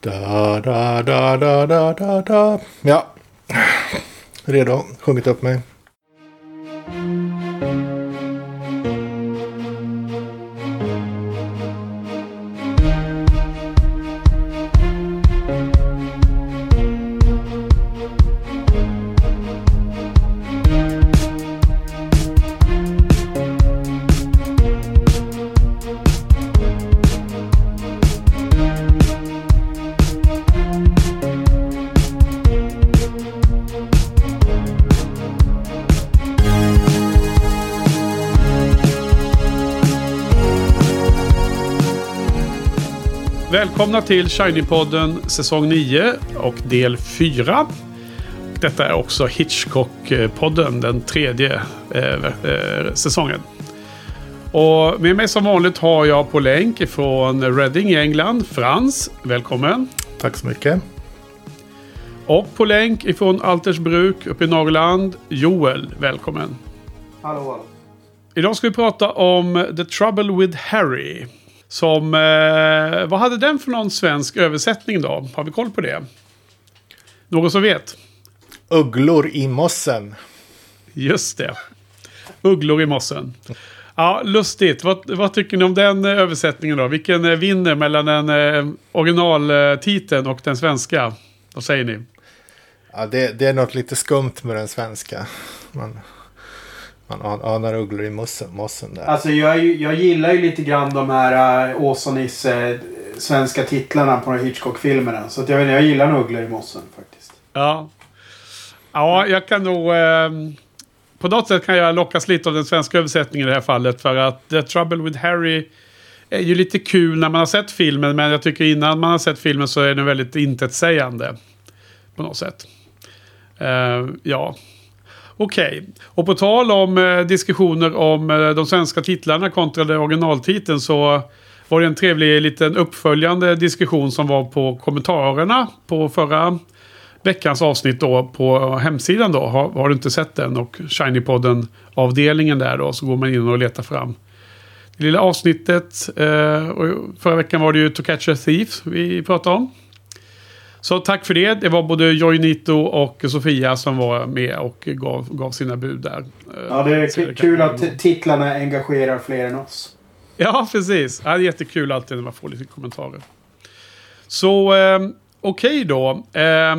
Da, da, da, da, da, da, da. Ja. Redo. Sjungit upp mig. Välkomna till Shiny-podden säsong 9 och del 4. Detta är också Hitchcock-podden, den tredje eh, eh, säsongen. Och med mig som vanligt har jag på länk från Reading i England, Frans. Välkommen. Tack så mycket. Och på länk ifrån Altersbruk uppe i Norrland, Joel. Välkommen. Hallå, hallå. Idag ska vi prata om The Trouble with Harry. Som, eh, vad hade den för någon svensk översättning då? Har vi koll på det? Någon som vet? Ugglor i mossen. Just det. Ugglor i mossen. Ja, lustigt. Vad, vad tycker ni om den eh, översättningen då? Vilken eh, vinner mellan den eh, originaltiteln och den svenska? Vad säger ni? Ja, det, det är något lite skumt med den svenska. Man, man an- anar ugglor i mossen, mossen där. Alltså jag, jag gillar ju lite grann de här uh, Åsa-Nisse eh, svenska titlarna på Hitchcock-filmerna. Så att jag, vet, inte, jag gillar nog Ugglor i mossen faktiskt. Ja. Ja, jag kan nog... Eh, på något sätt kan jag lockas lite av den svenska översättningen i det här fallet. För att The Trouble with Harry är ju lite kul när man har sett filmen. Men jag tycker innan man har sett filmen så är den väldigt intetsägande. På något sätt. Eh, ja. Okej. Och på tal om eh, diskussioner om eh, de svenska titlarna kontra den originaltiteln så var det en trevlig liten uppföljande diskussion som var på kommentarerna på förra veckans avsnitt då på hemsidan då. Har, har du inte sett den och Shinypodden avdelningen där då så går man in och letar fram det lilla avsnittet. Eh, och förra veckan var det ju To Catch a Thief vi pratade om. Så tack för det. Det var både Joy Nito och Sofia som var med och gav, gav sina bud där. Eh, Ja, det är kan kul att titlarna engagerar fler än oss. Ja, precis. Ja, det är jättekul alltid när man får lite kommentarer. Så eh, okej då. Eh,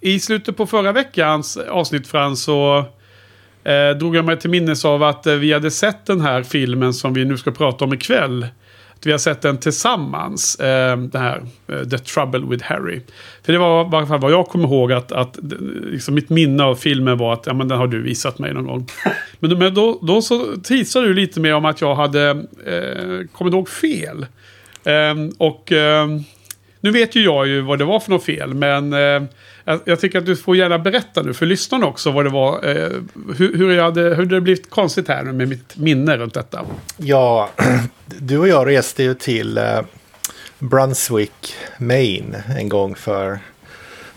I slutet på förra veckans avsnitt Frans så eh, drog jag mig till minnes av att eh, vi hade sett den här filmen som vi nu ska prata om ikväll. Vi har sett den tillsammans. Eh, den här eh, The Trouble with Harry. För det var i alla fall vad jag kommer ihåg att, att eh, liksom mitt minne av filmen var att ja, men den har du visat mig någon gång. Men, men då, då så teasade du lite mer om att jag hade eh, kommit ihåg fel. Ehm, och ehm, nu vet ju jag ju vad det var för något fel. Men eh, jag, jag tycker att du får gärna berätta nu för lyssnarna också vad det var. Eh, hur, hur, jag hade, hur det blivit konstigt här nu med mitt minne runt detta. Ja, du och jag reste ju till eh, Brunswick, Maine en gång för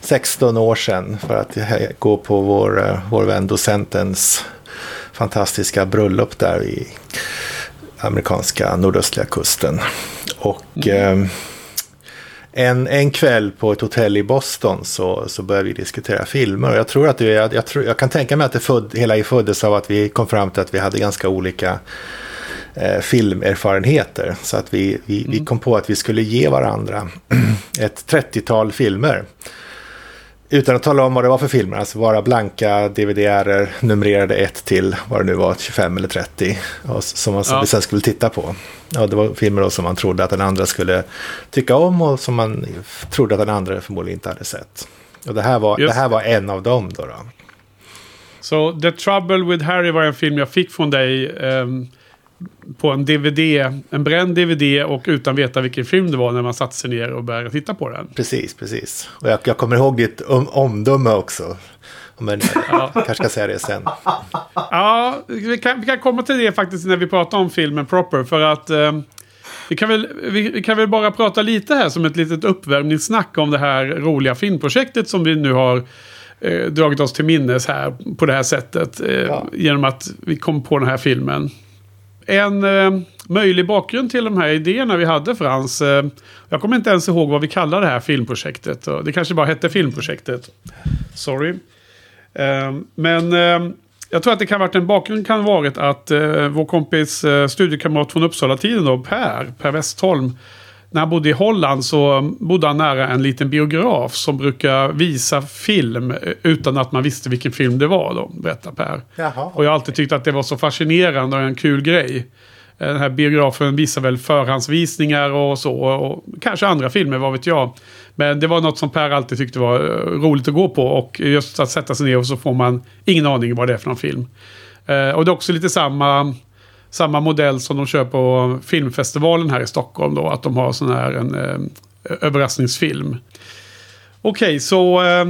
16 år sedan för att gå på vår, eh, vår vän docentens fantastiska bröllop där i amerikanska nordöstliga kusten. Och eh, en, en kväll på ett hotell i Boston så, så började vi diskutera filmer. Och jag tror att det, jag, jag, tror, jag kan tänka mig att det föd, hela föddes av att vi kom fram till att vi hade ganska olika eh, filmerfarenheter. Så att vi, vi, vi kom på att vi skulle ge varandra ett 30-tal filmer. Utan att tala om vad det var för filmer, alltså bara blanka DVD-er numrerade 1 till vad det nu var, 25 eller 30. Och som man Ja. vi sen skulle titta på. Ja, det var filmer som man trodde att den andra skulle tycka om och som man trodde att den andra förmodligen inte hade sett. Och det här var, Just det här var en av dem då. då. Så The Trouble with Harry var en film jag fick från dig. ehm, på en DVD, en bränd DVD och utan veta vilken film det var när man satte sig ner och började titta på den. Precis, precis. Och jag, jag kommer ihåg ditt om, omdöme också. Men jag kanske ska säga det sen. Ja, vi kan, vi kan komma till det faktiskt när vi pratar om filmen proper. För att eh, vi, kan väl, vi, vi kan väl bara prata lite här som ett litet uppvärmningssnack om det här roliga filmprojektet som vi nu har eh, dragit oss till minnes här på det här sättet. Eh, Ja. Genom att vi kom på den här filmen en eh, möjlig bakgrund till de här idéerna vi hade Frans. Eh, jag kommer inte ens ihåg vad vi kallade det här filmprojektet. Det kanske bara hette filmprojektet. Sorry. Eh, men eh, jag tror att det kan ha varit en bakgrund kan ha varit att eh, vår kompis eh, studiekamrat från Uppsala-tiden då, Per, Per Westholm. När han bodde i Holland så bodde han nära en liten biograf som brukar visa film eh, utan att man visste vilken film det var då, berättar Per. Jaha. Och jag har alltid tyckt att det var så fascinerande och en kul grej. Eh, Den här biografen visar väl förhandsvisningar och så. Och kanske andra filmer, vad vet jag. Men det var något som Per alltid tyckte var eh, roligt att gå på. Och just att sätta sig ner och så får man ingen aning vad det är för någon film. Och det är också lite samma, samma modell som de kör på filmfestivalen här i Stockholm. Då, att de har sån här en eh, överraskningsfilm. Okej, så eh,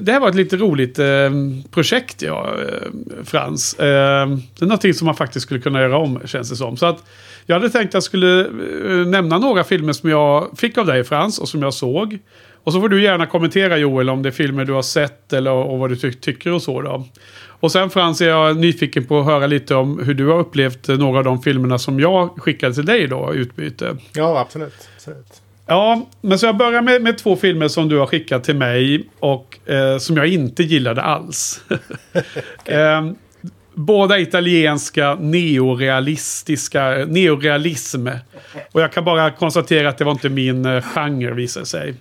det här var ett lite roligt eh, projekt, ja, eh, Frans. Eh, det är någonting som man faktiskt skulle kunna göra om, känns det som. Så att jag hade tänkt att jag skulle eh, nämna några filmer som jag fick av dig, Frans, och som jag såg. Och så får du gärna kommentera, Joel, om det är filmer du har sett eller och vad du ty tycker och så. Då. Och sen, Frans, är jag nyfiken på att höra lite om hur du har upplevt några av de filmerna som jag skickade till dig då, utbyte. Ja, absolut. absolut. Ja, men så jag börjar med, med två filmer som du har skickat till mig och eh, som jag inte gillade alls. eh, båda italienska neorealistiska, neorealism. Och jag kan bara konstatera att det var inte min eh, genre visar sig.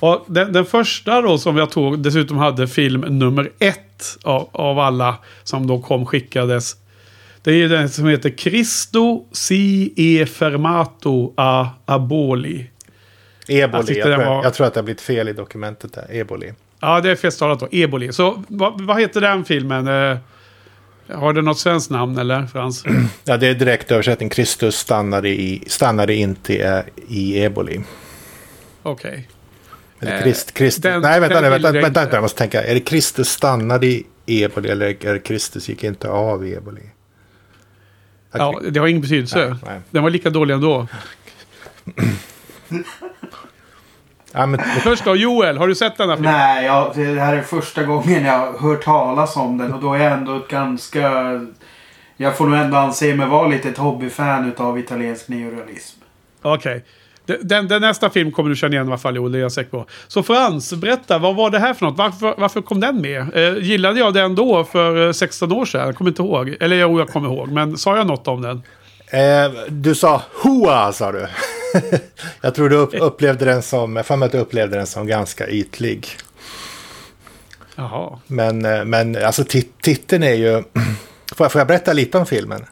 Och den, den första då som jag tog dessutom hade film nummer ett av, av alla som då kom skickades. Det är den som heter Cristo si e fermato a aboli. Eboli. Jag Jag, tror, var- jag tror att det har blivit fel i dokumentet där. Eboli. Ja, det är feststavat då. Eboli. Så vad, vad heter den filmen? Eh, har det något svenskt namn eller Frans? Ja, det är direkt översättning. Kristus stannade, i, stannade inte i, i Eboli. Okej. Eller Eh, Krist, Kristus. den- nej, vänta, den nej, vänta, vänta, vänta, jag måste tänka. Är det Kristus stannade i Eboli eller är det Kristus gick inte av i Eboli? Ja, det har ingen betydelse. Nej, nej. Den var lika dålig ändå. Ja, men, Först då, Joel, har du sett den här filmen? Nej, jag, det här är första gången jag har hört talas om den och då är jag ändå ett ganska... Jag får nog ändå anse mig vara lite ett hobbyfan utav italiensk neorealism. Okej. Den, den, den nästa film kommer du känna igen i alla fall, Joel. Det är jag säker på. Så Frans, berätta. Vad var det här för något? Varför, varför kom den med? Eh, gillade jag den då för eh, 16 år sedan? Jag kommer inte ihåg. Eller jo, jag kommer ihåg. Men sa jag något om den? eh, du sa hoa, sa du. jag tror du upp, upplevde den som, jag att du upplevde den som ganska ytlig. Jaha. Men, eh, men alltså tit- titeln är ju... Får jag, får jag berätta lite om filmen?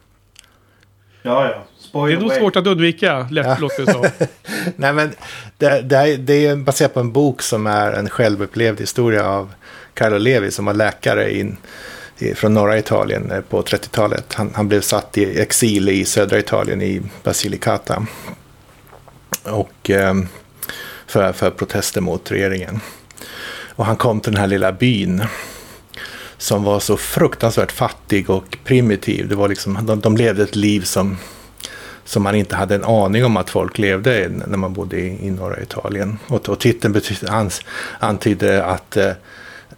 Ja, ja. Det Spoil är nog away. svårt att undvika, lätt Ja. låter det som. Nej, men det, det, är, det är baserat på en bok som är en självupplevd historia av Carlo Levi som var läkare in, i, från norra Italien eh, på 30-talet. Han, han blev satt i exil i södra Italien i Basilicata. Och eh, för, för protester mot regeringen. Och han kom till den här lilla byn som var så fruktansvärt fattig och primitiv. Det var liksom, de, de levde ett liv som som man inte hade en aning om att folk levde i när man bodde i, i norra Italien. Och, och titeln betyder, ans, antydde att, eh,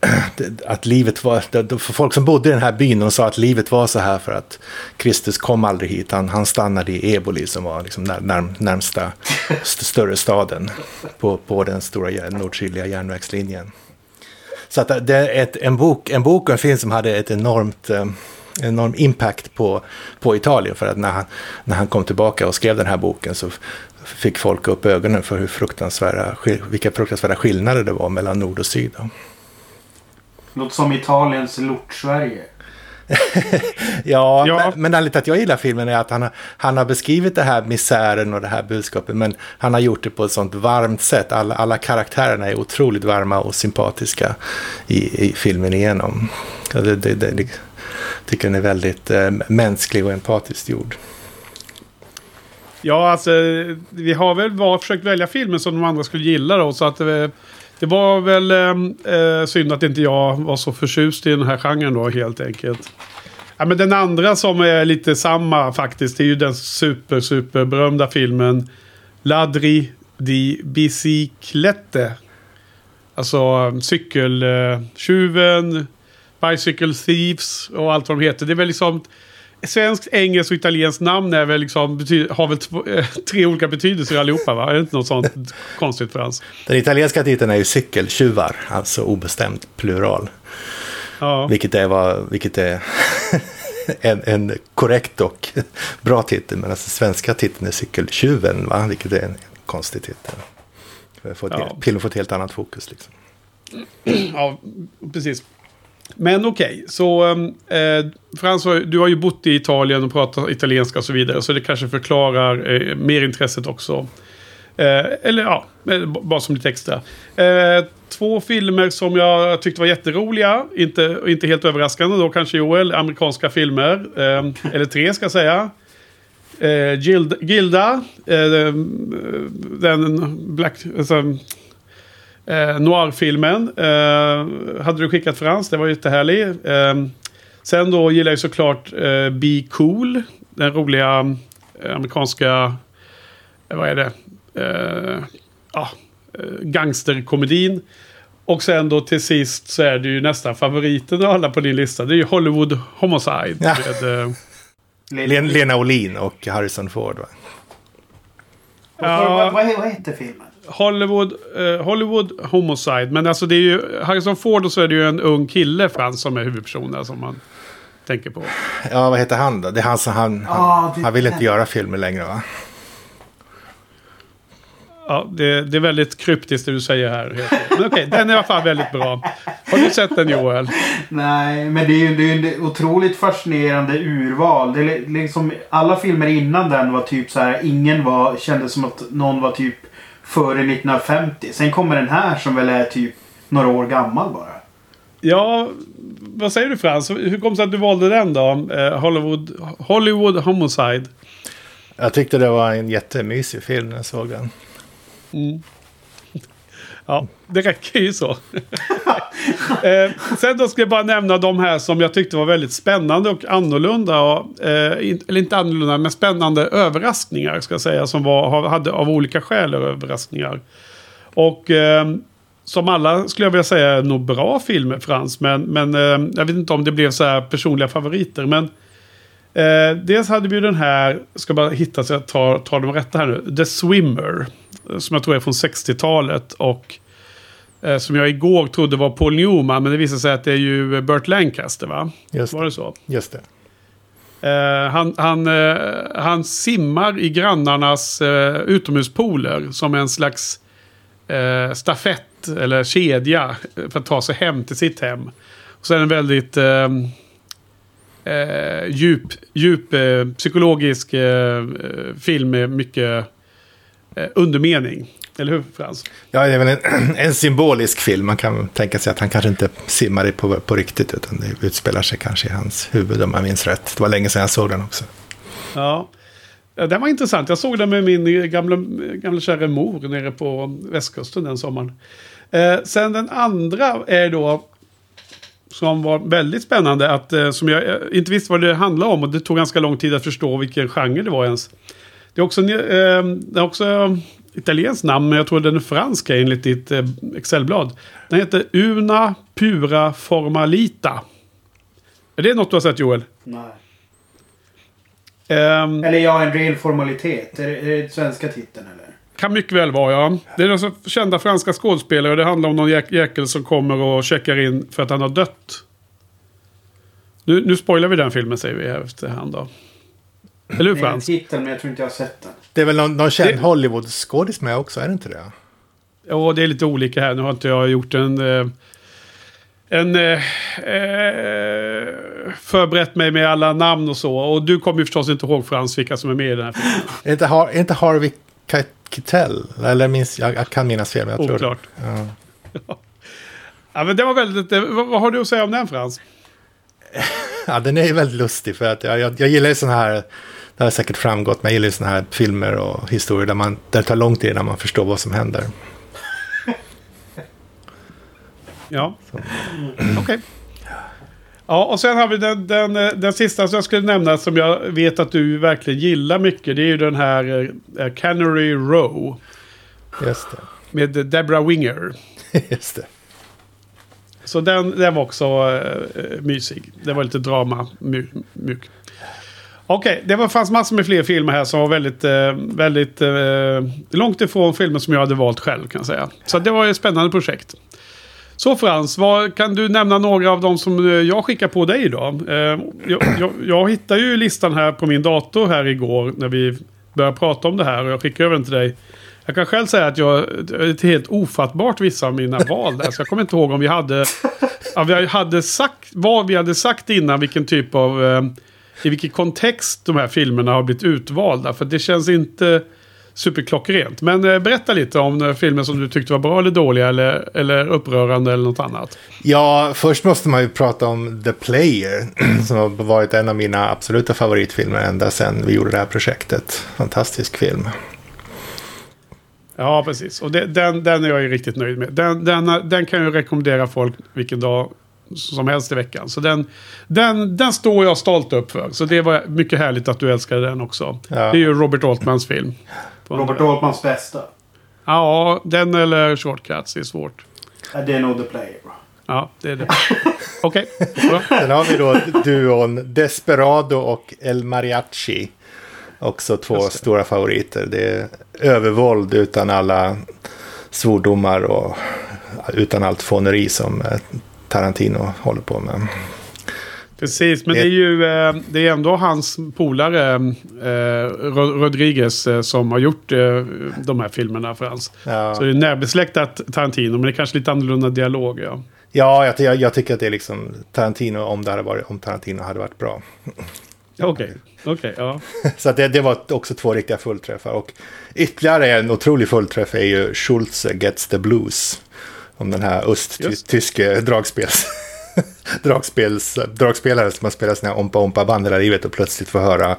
att livet var, för folk som bodde i den här byn, de sa att livet var så här för att Kristus kom aldrig hit. Han, han stannade i Eboli som var liksom när, när, närmsta st större staden på, på den stora nordsydliga järnvägslinjen. Så att det är ett, en, bok, en bok och en film som hade ett enormt, eh, enorm impact på, på Italien. För att när han, när han kom tillbaka och skrev den här boken så fick folk upp ögonen för hur fruktansvärda, vilka fruktansvärda skillnader det var mellan nord och syd. Låter som Italiens Lort-Sverige. Ja, Ja. Men, men anledningen till att jag gillar filmen är att han har, han har beskrivit det här misären och det här budskapet. Men han har gjort det på ett sånt varmt sätt. Alla, alla karaktärerna är otroligt varma och sympatiska i, i filmen igenom. Ja, Det, det, det, det, tycker den är väldigt eh, mänsklig och empatiskt gjord. Ja, alltså vi har väl var, försökt välja filmer som de andra skulle gilla då. Så att eh, det var väl eh, eh, synd att inte jag var så förtjust i den här genren då helt enkelt. Ja, men den andra som är lite samma faktiskt. Det är ju den super, super berömda filmen Ladri di Biciclette. Alltså cykeltjuven, Bicycle Thieves och allt vad de heter. Det är väl liksom Svenskt, engelskt och italienskt namn är väl liksom, har väl två, eh, tre olika betydelser allihopa va? Är det inte något sånt konstigt Frans? Den italienska titeln är ju cykeltjuvar, alltså obestämt plural. Ja. Vilket är, vad, vilket är en, en korrekt och bra titel. Men alltså svenska titeln är cykeltjuven, va? vilket är en konstig titel. För att få ett, Ja. Filmen får ett helt annat fokus. Liksom. Ja, precis. Men okej, så ehm, eh, Frans, du har ju bott i Italien och pratat italienska och så vidare. Så det kanske förklarar eh, mer intresset också. Eh, eller ja, eh, bara som lite extra. Eh, två filmer som jag tyckte var jätteroliga. Inte, inte helt överraskande då kanske Joel. Amerikanska filmer. Eh, eller tre ska jag säga. Eh, Gilda, Gilda eh, den Black... Alltså, Eh, Noir-filmen eh, hade du skickat Frans, det var jättehärligt. Eh, sen då gillar jag såklart eh, Be Cool, den roliga eh, amerikanska, eh, vad är det, eh, ja, eh, gangsterkomedin. Och sen då till sist så är det ju nästan favoriten av alla på din lista. Det är ju Hollywood Homicide. Ja. Med, eh, Len, Lena Olin och Harrison Ford. Va? Vad, Ja. vad, vad, vad heter filmen? Hollywood, eh, Hollywood Homicide. Men alltså det är ju Harrison Ford och så är det ju en ung kille Frans som är huvudpersonen som man tänker på. Ja, vad heter han då? Det är han som han, han, Ah, det- han vill inte göra filmer längre va? Ja, det, det är väldigt kryptiskt det du säger här. Men okej, den är i alla fall väldigt bra. Har du sett den Joel? Nej, men det är ju det är ett otroligt fascinerande urval. Det är li- liksom, alla filmer innan den var typ så här. Ingen var, kändes som att någon var typ före 1950. Sen kommer den här som väl är typ några år gammal bara. Ja, vad säger du Frans? Hur kom det sig att du valde den då? Eh, Hollywood, Hollywood Homicide. Jag tyckte det var en jättemysig film när jag såg den. Ja, det räcker ju så. eh, sen då ska jag bara nämna de här som jag tyckte var väldigt spännande och annorlunda. Och, eh, in, eller inte annorlunda, men spännande överraskningar ska jag säga. Som var, hade av olika skäl överraskningar. Och eh, som alla skulle jag vilja säga är nog bra filmer Frans. Men, men eh, jag vet inte om det blev så här personliga favoriter. Men eh, dels hade vi ju den här, ska bara hitta så jag tar, tar de rätta här nu. The Swimmer. eh, Som jag tror är från 60-talet. Och eh, som jag igår trodde var Paul Newman. Men det visade sig att det är ju Burt Lancaster va? Just, Var det så? just det. Eh, han, han, eh, han simmar i grannarnas eh, utomhuspooler som en slags stafett eller kedja för att ta sig hem till sitt hem. Och det en väldigt eh, eh, djup, djup eh, psykologisk eh, eh, film med mycket eh, undermening. Eller hur Frans? Ja, det är väl en, en symbolisk film. Man kan tänka sig att han kanske inte simmar på, på riktigt. Utan det utspelar sig kanske i hans huvud om jag minns rätt. Det var länge sedan jag såg den också. Ja. Ja, Den var intressant. Jag såg den med min gamla, gamla kära mor nere på västkusten den sommaren. Eh, sen den andra är då som var väldigt spännande. Att, eh, som jag eh, inte visste vad det handlade om. Och det tog ganska lång tid att förstå vilken genre det var ens. Det är också, eh, det är också italienskt namn. Men jag tror den är fransk enligt ditt eh, Excelblad. Den heter Una Pura Formalita. Är det något du har sett Joel? Nej. Ehm, Eller ja, en ren formalitet. Är det, är det svenska titeln eller? Kan mycket väl vara ja. Det är alltså kända franska skådespelare. och Det handlar om någon jäk jäkel som kommer och checkar in för att han har dött. Nu, nu spoilar vi den filmen säger vi här efterhand då. Eller hur Det är Frans? titeln men jag tror inte jag har sett den. Det är väl någon, någon känd Det- Hollywood-skådis med också, är det inte det? Ja, det är lite olika här. Nu har inte jag gjort en... Eh, en eh, eh, förberett mig med alla namn och så. Och du kommer ju förstås inte ihåg Frans vilka som är med i den här filmen. Är inte, Har, inte Harvey Keitel? Eller minns, jag, jag kan minnas fel, men jag tror Oklart. Ja. Ja, men det var väldigt... eh, Vad, vad har du att säga om den Frans? ja, den är ju väldigt lustig för att jag, jag, jag gillar ju sådana här, det har säkert framgått, men jag gillar ju sådana här filmer och historier där, man, där det tar lång tid innan man förstår vad som händer. Ja. Okej. Ja, och sen har vi den, den, eh, den sista som jag skulle nämna som jag vet att du verkligen gillar mycket. Det är ju den här eh, Canary Row. Just Med Deborah Winger. det. Just det. Så den, den var också eh, mysig. Det var lite drama. My, mjuk. Okej, det var, fanns massor med fler filmer här som var väldigt, eh, väldigt eh, långt ifrån filmer som jag hade valt själv kan jag säga. Så det var ett spännande projekt. Så Frans, vad, kan du nämna några av de som eh, jag skickar på dig idag? Eh, jag, jag, jag hittade ju listan här på min dator här igår när vi började prata om det här och jag skickade över den till dig. Jag kan själv säga att jag det är helt ofattbart vissa av mina val där. Så jag kommer inte ihåg om vi hade, om vi hade sagt, vad vi hade sagt innan, vilken typ av, eh, i vilken kontext de här filmerna har blivit utvalda. För det känns inte superklockrent. Men eh, berätta lite om eh, filmer som du tyckte var bra eller dåliga eller, eller upprörande eller något annat. Ja, först måste man ju prata om The Player. Som har varit en av mina absoluta favoritfilmer ända sedan vi gjorde det här projektet. Fantastisk film. Ja, precis. Och det, den, den är jag ju riktigt nöjd med. Den, den, den kan jag rekommendera folk vilken dag som helst i veckan. Så den, den, den står jag stolt upp för. Så det var mycket härligt att du älskade den också. Ja. Det är ju Robert Altmans film. Robert Altmans bästa. Ja, den eller Shortcuts är svårt. Ja, det är nog The Player. Ja, det är det. Okej, bra. Sen har vi då duon Desperado och El Mariachi. Också två stora favoriter. Det är övervåld utan alla svordomar och utan allt fåneri som eh, Tarantino håller på med. Precis, men det är ju eh, det är ändå hans polare eh, Ro- Rodriguez eh, som har gjort eh, de här filmerna för hans. Ja. Så det är närbesläktat Tarantino, men det är kanske lite annorlunda dialog. Ja. Ja, jag, jag, tycker att det är liksom Tarantino om, det hade varit, om Tarantino hade varit bra. Okej, okej, ja. Så det, det var också två riktiga fullträffar. Och ytterligare en otrolig fullträff är ju Schulze Gets the Blues. Om den här östtyske dragspels... dragspels, dragspelare som har spelat sina ompa-ompa-band hela livet och plötsligt får höra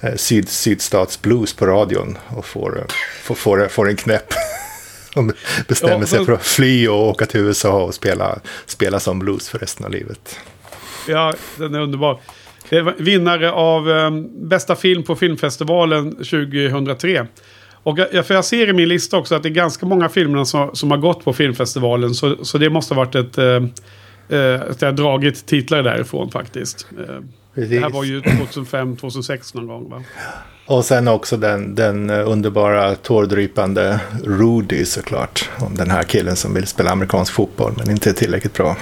eh, syd, sydstatsblues på radion och får, eh, får, får, får en knäpp. Och bestämmer Ja, sig för att fly och åka till USA och spela, spela som blues för resten av livet. Ja, den är underbar. Det var vinnare av eh, bästa film på filmfestivalen 2003. Och jag, för jag ser i min lista också att det är ganska många filmer som, som har gått på filmfestivalen. Så, så det måste ha varit ett... Eh, att jag har dragit titlar därifrån faktiskt. Eh, det här Precis. var ju 2005, 2006 någon gång va? Och sen också den, den eh, underbara tårdrypande Rudy såklart. Om den här killen som vill spela amerikansk fotboll men inte är tillräckligt bra.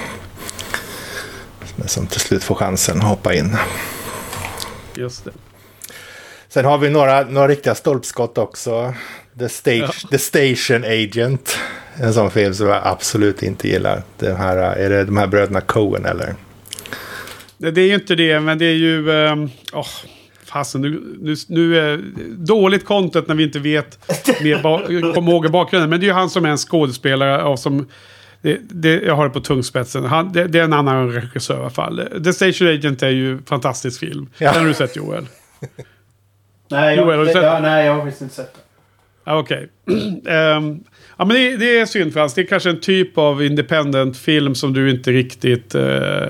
Men som till slut får chansen att hoppa in. Just det. Sen har vi några, några riktiga stolpskott också. The, stage, Ja. The Station Agent. En sån film som jag absolut inte gillar. Den här, är det de här bröderna Coen eller? Nej, Det är ju inte det, men det är ju... åh, fasen, nu, nu, nu är dåligt content när vi inte vet kommer ihåg bakgrunden. Men det är ju han som är en skådespelare och som... Det, det, jag har det på tungspetsen. Han, det, det är en annan regissör i alla fall. The Station Agent är ju en fantastisk film. Ja. Den har du sett Joel? Nej, Joel, har jag, du sett ja, den? nej, jag har faktiskt inte sett det. Okej. Ehm, ja, men det, det är synd Frans. Det är kanske en typ av independent film som du inte riktigt eh,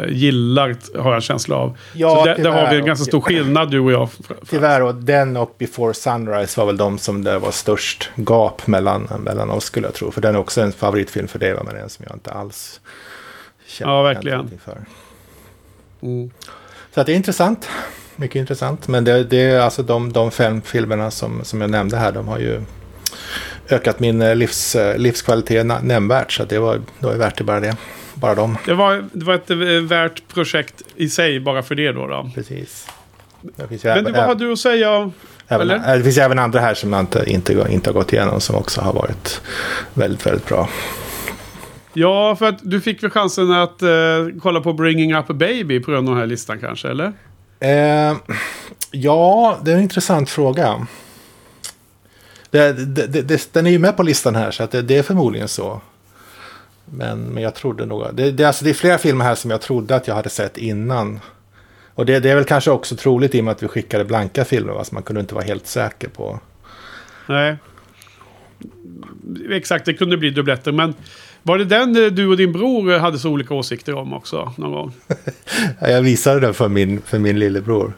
gillar, har jag en känsla av. Ja, Så där, där har vi tyvärr. en ganska stor skillnad du och jag. Tyvärr, och den och Before Sunrise var väl de som det var störst gap mellan, mellan oss skulle jag tro. För den är också en favoritfilm för dig, men en som jag inte alls känner Ja, verkligen. För. Mm. Så att det är intressant. Mycket intressant. Men det, det är alltså de, de fem filmerna som, som jag nämnde här, de har ju ökat min eh, livs, eh, livskvalitet nämnvärt. Så det var, det var värt det bara det. Bara dem. Det var, det var ett eh, värt projekt i sig bara för det då. då. Precis. Det Men även, vad har du att säga? även, eller? det finns även andra här som jag inte, inte, inte har gått igenom som också har varit väldigt, väldigt bra. Ja, för att du fick väl chansen att eh, kolla på Bringing Up a Baby på den här listan kanske, eller? Eh, ja, det är en intressant fråga. Det, det, det, den är ju med på listan här, så att det, är förmodligen så. Men, men jag trodde nog... Det, det, alltså, det är flera filmer här som jag trodde att jag hade sett innan. Och det, det är väl kanske också troligt i och med att vi skickade blanka filmer, va? så man kunde inte vara helt säker på... Nej. Exakt, det kunde bli dubbletter. Men var det den eh, du och din bror hade så olika åsikter om också någon gång? Ja, Jag visade den för min, för min lillebror.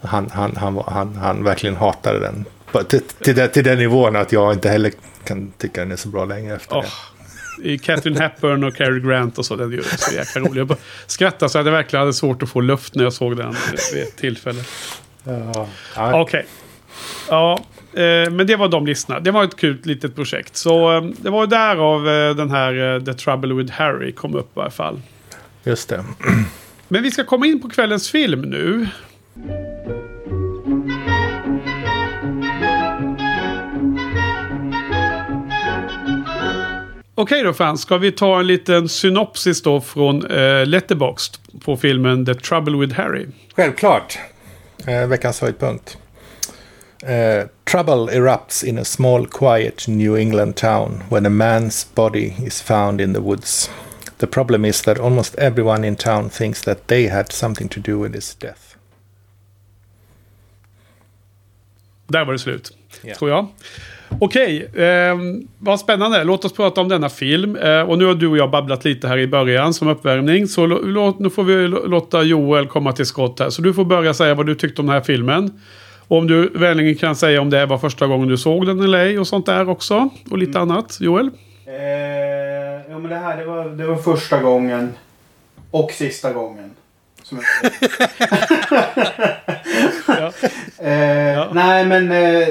Han, han, han, han, han verkligen hatade den. Till, till, den- till den nivån att jag inte heller kan tycka den är så bra längre efter Åh, det. I Catherine Hepburn och Cary Grant och så. Den är ju så jäkla rolig. Jag skrattade så att jag verkligen hade svårt att få luft när jag såg den vid ett tillfälle. Ja. Okej. Okay. Ja, eh, men det var de listorna. Det var ett kul litet projekt. Så eh, det var därav eh, den här The Trouble with Harry kom upp i alla fall. Just det. Men vi ska komma in på kvällens film nu. Okej då Frans, ska vi ta en liten synopsis då från eh, Letterboxd på filmen The Trouble with Harry? Självklart. Eh, veckans höjdpunkt. Uh, trouble erupts in a small, quiet New England town when a man's body is found in the woods. The problem is that almost everyone in town thinks that they had something to do with his death. Där var det slut, yeah. tror jag. Okej, eh, vad spännande. Låt oss prata om denna film. Eh, och nu har du och jag babblat lite här i början som uppvärmning. Så låt, nu får vi låta Joel komma till skott här. Så du får börja säga vad du tyckte om den här filmen. Och om du vänligen kan säga om det var första gången du såg den eller ej och sånt där också. Och lite mm. annat. Joel? Eh, ja men det här det var, det var första gången. Och sista gången. Som jag ja. eh, ja. Nej men... Eh,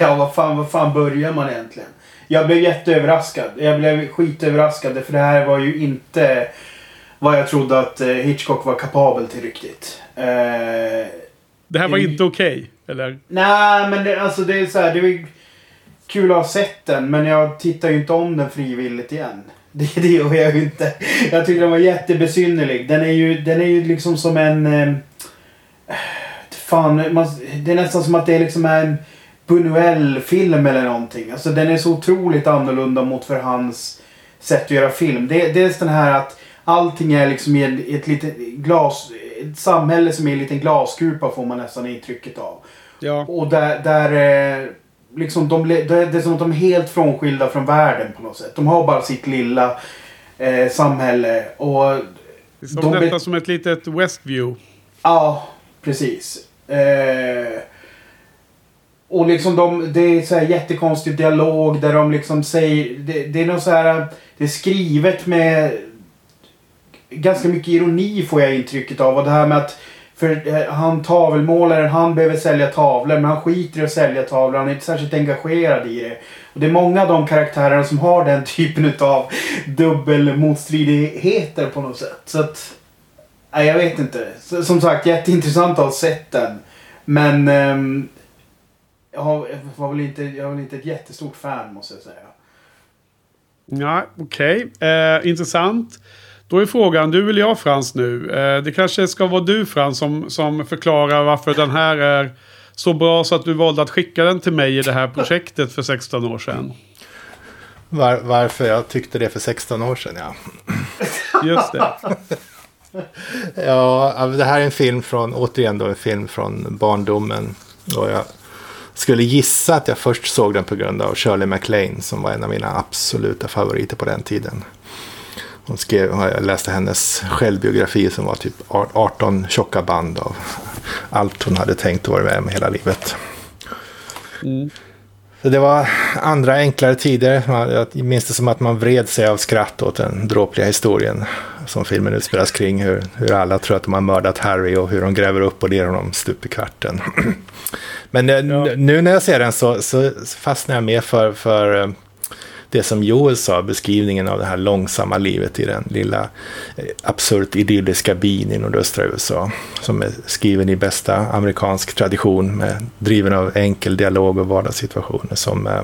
Ja, vad fan, vad fan börjar man egentligen? Jag blev jätteöverraskad. Jag blev skitöverraskad för det här var ju inte vad jag trodde att eh, Hitchcock var kapabel till riktigt. Eh, det här var inte okej, okay, eller? Nej, men det, alltså det är så här, det är kul att ha sett den, men jag tittar ju inte om den frivilligt igen. Det, det gör jag ju inte. Jag tycker den var jättebesynnerlig. Den är ju, den är ju liksom som en... Eh, fan, man, det är nästan som att det är liksom en Buñuel-film eller någonting. Alltså den är så otroligt annorlunda mot för hans sätt att göra film. Det, är den här att allting är liksom i ett, ett litet glas... Ett samhälle som är en liten glaskupa får man nästan intrycket av. Ja. Och där... där eh, liksom de, det är som att de är helt frånskilda från världen på något sätt. De har bara sitt lilla eh, samhälle. Och det är som de nästan som ett litet Westview. Ja, precis. Eh, och liksom de, det är så här jättekonstig dialog där de liksom säger... Det, det är något så här... Det är skrivet med ganska mycket ironi får jag intrycket av. Och det här med att för eh, han tavelmålaren, han behöver sälja tavlor men han skiter i att sälja tavlor. Han är inte särskilt engagerad i det. Och det är många av de karaktärerna som har den typen av dubbelmotstridigheter på något sätt. Så att... Nej, jag vet inte. Som sagt, jätteintressant att ha sett den. Men... Um, jag var väl inte, jag var väl inte ett jättestort fan måste jag säga. Ja, okej. Okay. Eh, intressant. Då är frågan, du eller jag Frans nu? Eh, det kanske ska vara du Frans som, som förklarar varför den här är så bra så att du valde att skicka den till mig i det här projektet för 16 år sedan. Var, varför jag tyckte det för 16 år sedan, ja. Just det. ja, det här är en film från, återigen då en film från barndomen. Och jag skulle gissa att jag först såg den på grund av Shirley MacLaine som var en av mina absoluta favoriter på den tiden. Hon skrev, jag läste hennes självbiografi som var typ 18 tjocka band av allt hon hade tänkt vara med om hela livet. Mm. Så det var andra enklare tider. Jag minns det som att man vred sig av skratt åt den dråpliga historien som filmen utspelas kring. Hur, hur alla tror att de har mördat Harry och hur de gräver upp och ner honom stup i kvarten. Men eh, ja. nu när jag ser den så, så fastnar jag mer för, för eh, det som Joel sa, beskrivningen av det här långsamma livet i den lilla eh, absurt idylliska byn i nordöstra USA. Som är skriven i bästa amerikansk tradition, med, driven av enkel dialog och vardagssituationer. Som eh,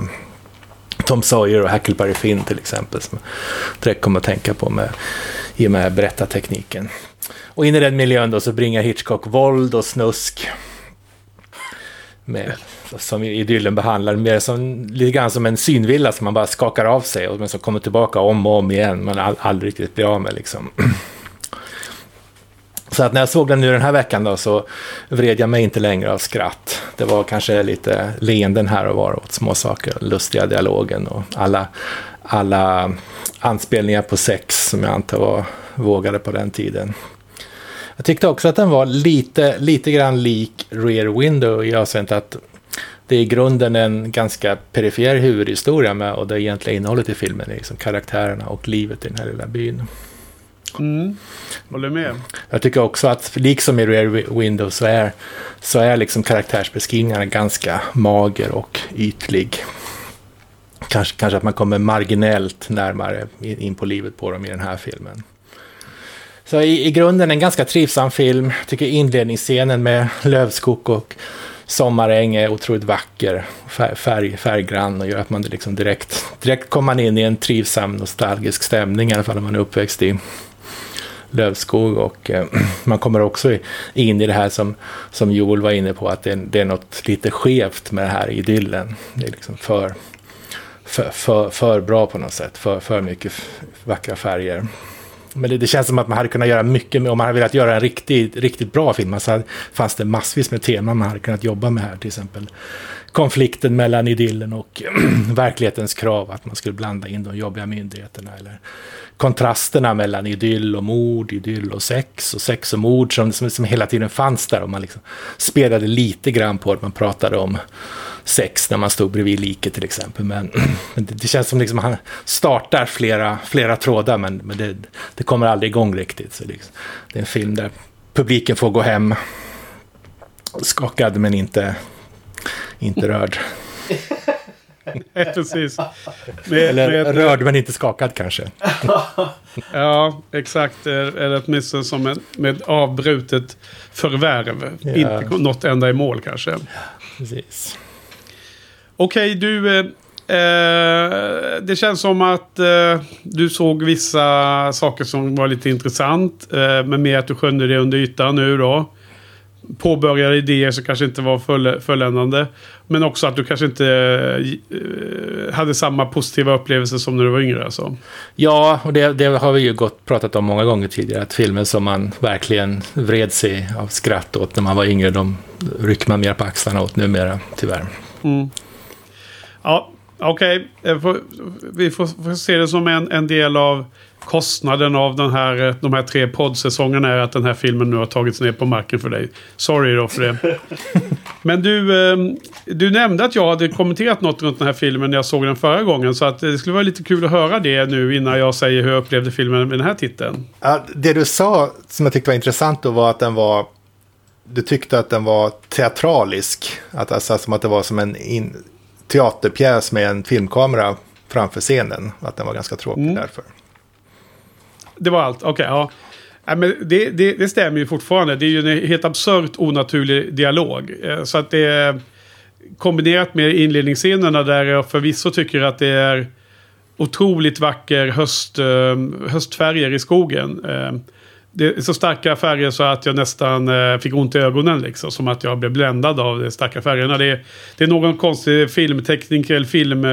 Tom Sawyer och Huckleberry Finn till exempel, som direkt kommer att tänka på med, i och med berättartekniken. Och in i den miljön då så bringar Hitchcock våld och snusk med, som idyllen behandlar, mer som, lite grann som en synvilla som man bara skakar av sig och men som kommer tillbaka om och om igen, men all, aldrig riktigt blir av med liksom. Så att när jag såg den nu den här veckan då så vred jag mig inte längre av skratt. Det var kanske lite leenden här och var åt småsaker, lustiga dialogen och alla, alla anspelningar på sex som jag antar var vågade på den tiden. Jag tyckte också att den var lite, lite grann lik Rear Window i avseendet att det är i grunden en ganska perifer huvudhistoria med och det egentliga innehållet i filmen är liksom karaktärerna och livet i den här lilla byn. Mm. Håller med. Jag tycker också att, liksom i Rear Window, så är, så är liksom karaktärsbeskrivningarna ganska mager och ytlig. Kanske, kanske att man kommer marginellt närmare in på livet på dem i den här filmen. Så i, i grunden en ganska trivsam film. Jag tycker inledningsscenen med lövskog och sommaräng är otroligt vacker, färg, färggrann och gör att man liksom direkt, direkt kommer in i en trivsam nostalgisk stämning, i alla fall om man är uppväxt i lövskog och eh, man kommer också in i det här som, som Joel var inne på, att det, det är något lite skevt med den här idyllen. Det är liksom för, för, för, för bra på något sätt, för, för mycket vackra färger. Men det, det, känns som att man hade kunnat göra mycket, om man hade velat göra en riktigt, riktigt bra film, så alltså, fanns det massvis med teman man hade kunnat jobba med här, till exempel konflikten mellan idyllen och verklighetens krav, att man skulle blanda in de jobbiga myndigheterna, eller kontrasterna mellan idyll och mord, idyll och sex, och sex och mord som, som, som hela tiden fanns där, och man liksom spelade lite grann på att man pratade om sex när man stod bredvid liket till exempel. Men, men det, det, känns som liksom han startar flera, flera trådar men, men det, det kommer aldrig igång riktigt. Så liksom, det är en film där publiken får gå hem skakad men inte, inte rörd. Precis. Med, Eller med, rörd men inte skakad kanske. ja, exakt. Eller åtminstone som med, med avbrutet förvärv. Ja. Inte något enda i mål kanske. Precis. Okej, okay, du... Eh, eh, det känns som att eh, du såg vissa saker som var lite intressant. Eh, men mer att du skönjde det under ytan nu då. Påbörjade idéer som kanske inte var full, fulländande. Men också att du kanske inte eh, hade samma positiva upplevelser som när du var yngre. Alltså. Ja, och det, det, har vi ju gått, pratat om många gånger tidigare. Att filmer som man verkligen vred sig av skratt åt när man var yngre, de rycker man mer på axlarna åt numera, tyvärr. Mm. Ja, okej. Okay. Vi får, får, se det som en, en del av kostnaden av den här, de här tre poddsäsongerna är att den här filmen nu har tagits ner på marken för dig. Sorry då för det. Men du, ehm, du nämnde att jag hade kommenterat något runt den här filmen när jag såg den förra gången. Så att det skulle vara lite kul att höra det nu innan jag säger hur jag upplevde filmen med den här titeln. Det du sa som jag tyckte var intressant då var att den var du tyckte att den var teatralisk. Att, alltså, som att det var som en in, teaterpjäs med en filmkamera framför scenen. Att den var ganska tråkig mm. därför. Det var allt, okej. Okay, ja. Nej, men det, det, det, stämmer ju fortfarande. Det är ju en helt absurt onaturlig dialog. Eh, så att det är kombinerat med inledningsscenerna där jag förvisso tycker att det är otroligt vacker höst, eh, höstfärger i skogen. Eh, det är så starka färger så att jag nästan fick ont i ögonen. Liksom, som att jag blev bländad av de starka färgerna. Det är, det är någon konstig filmteknik eller film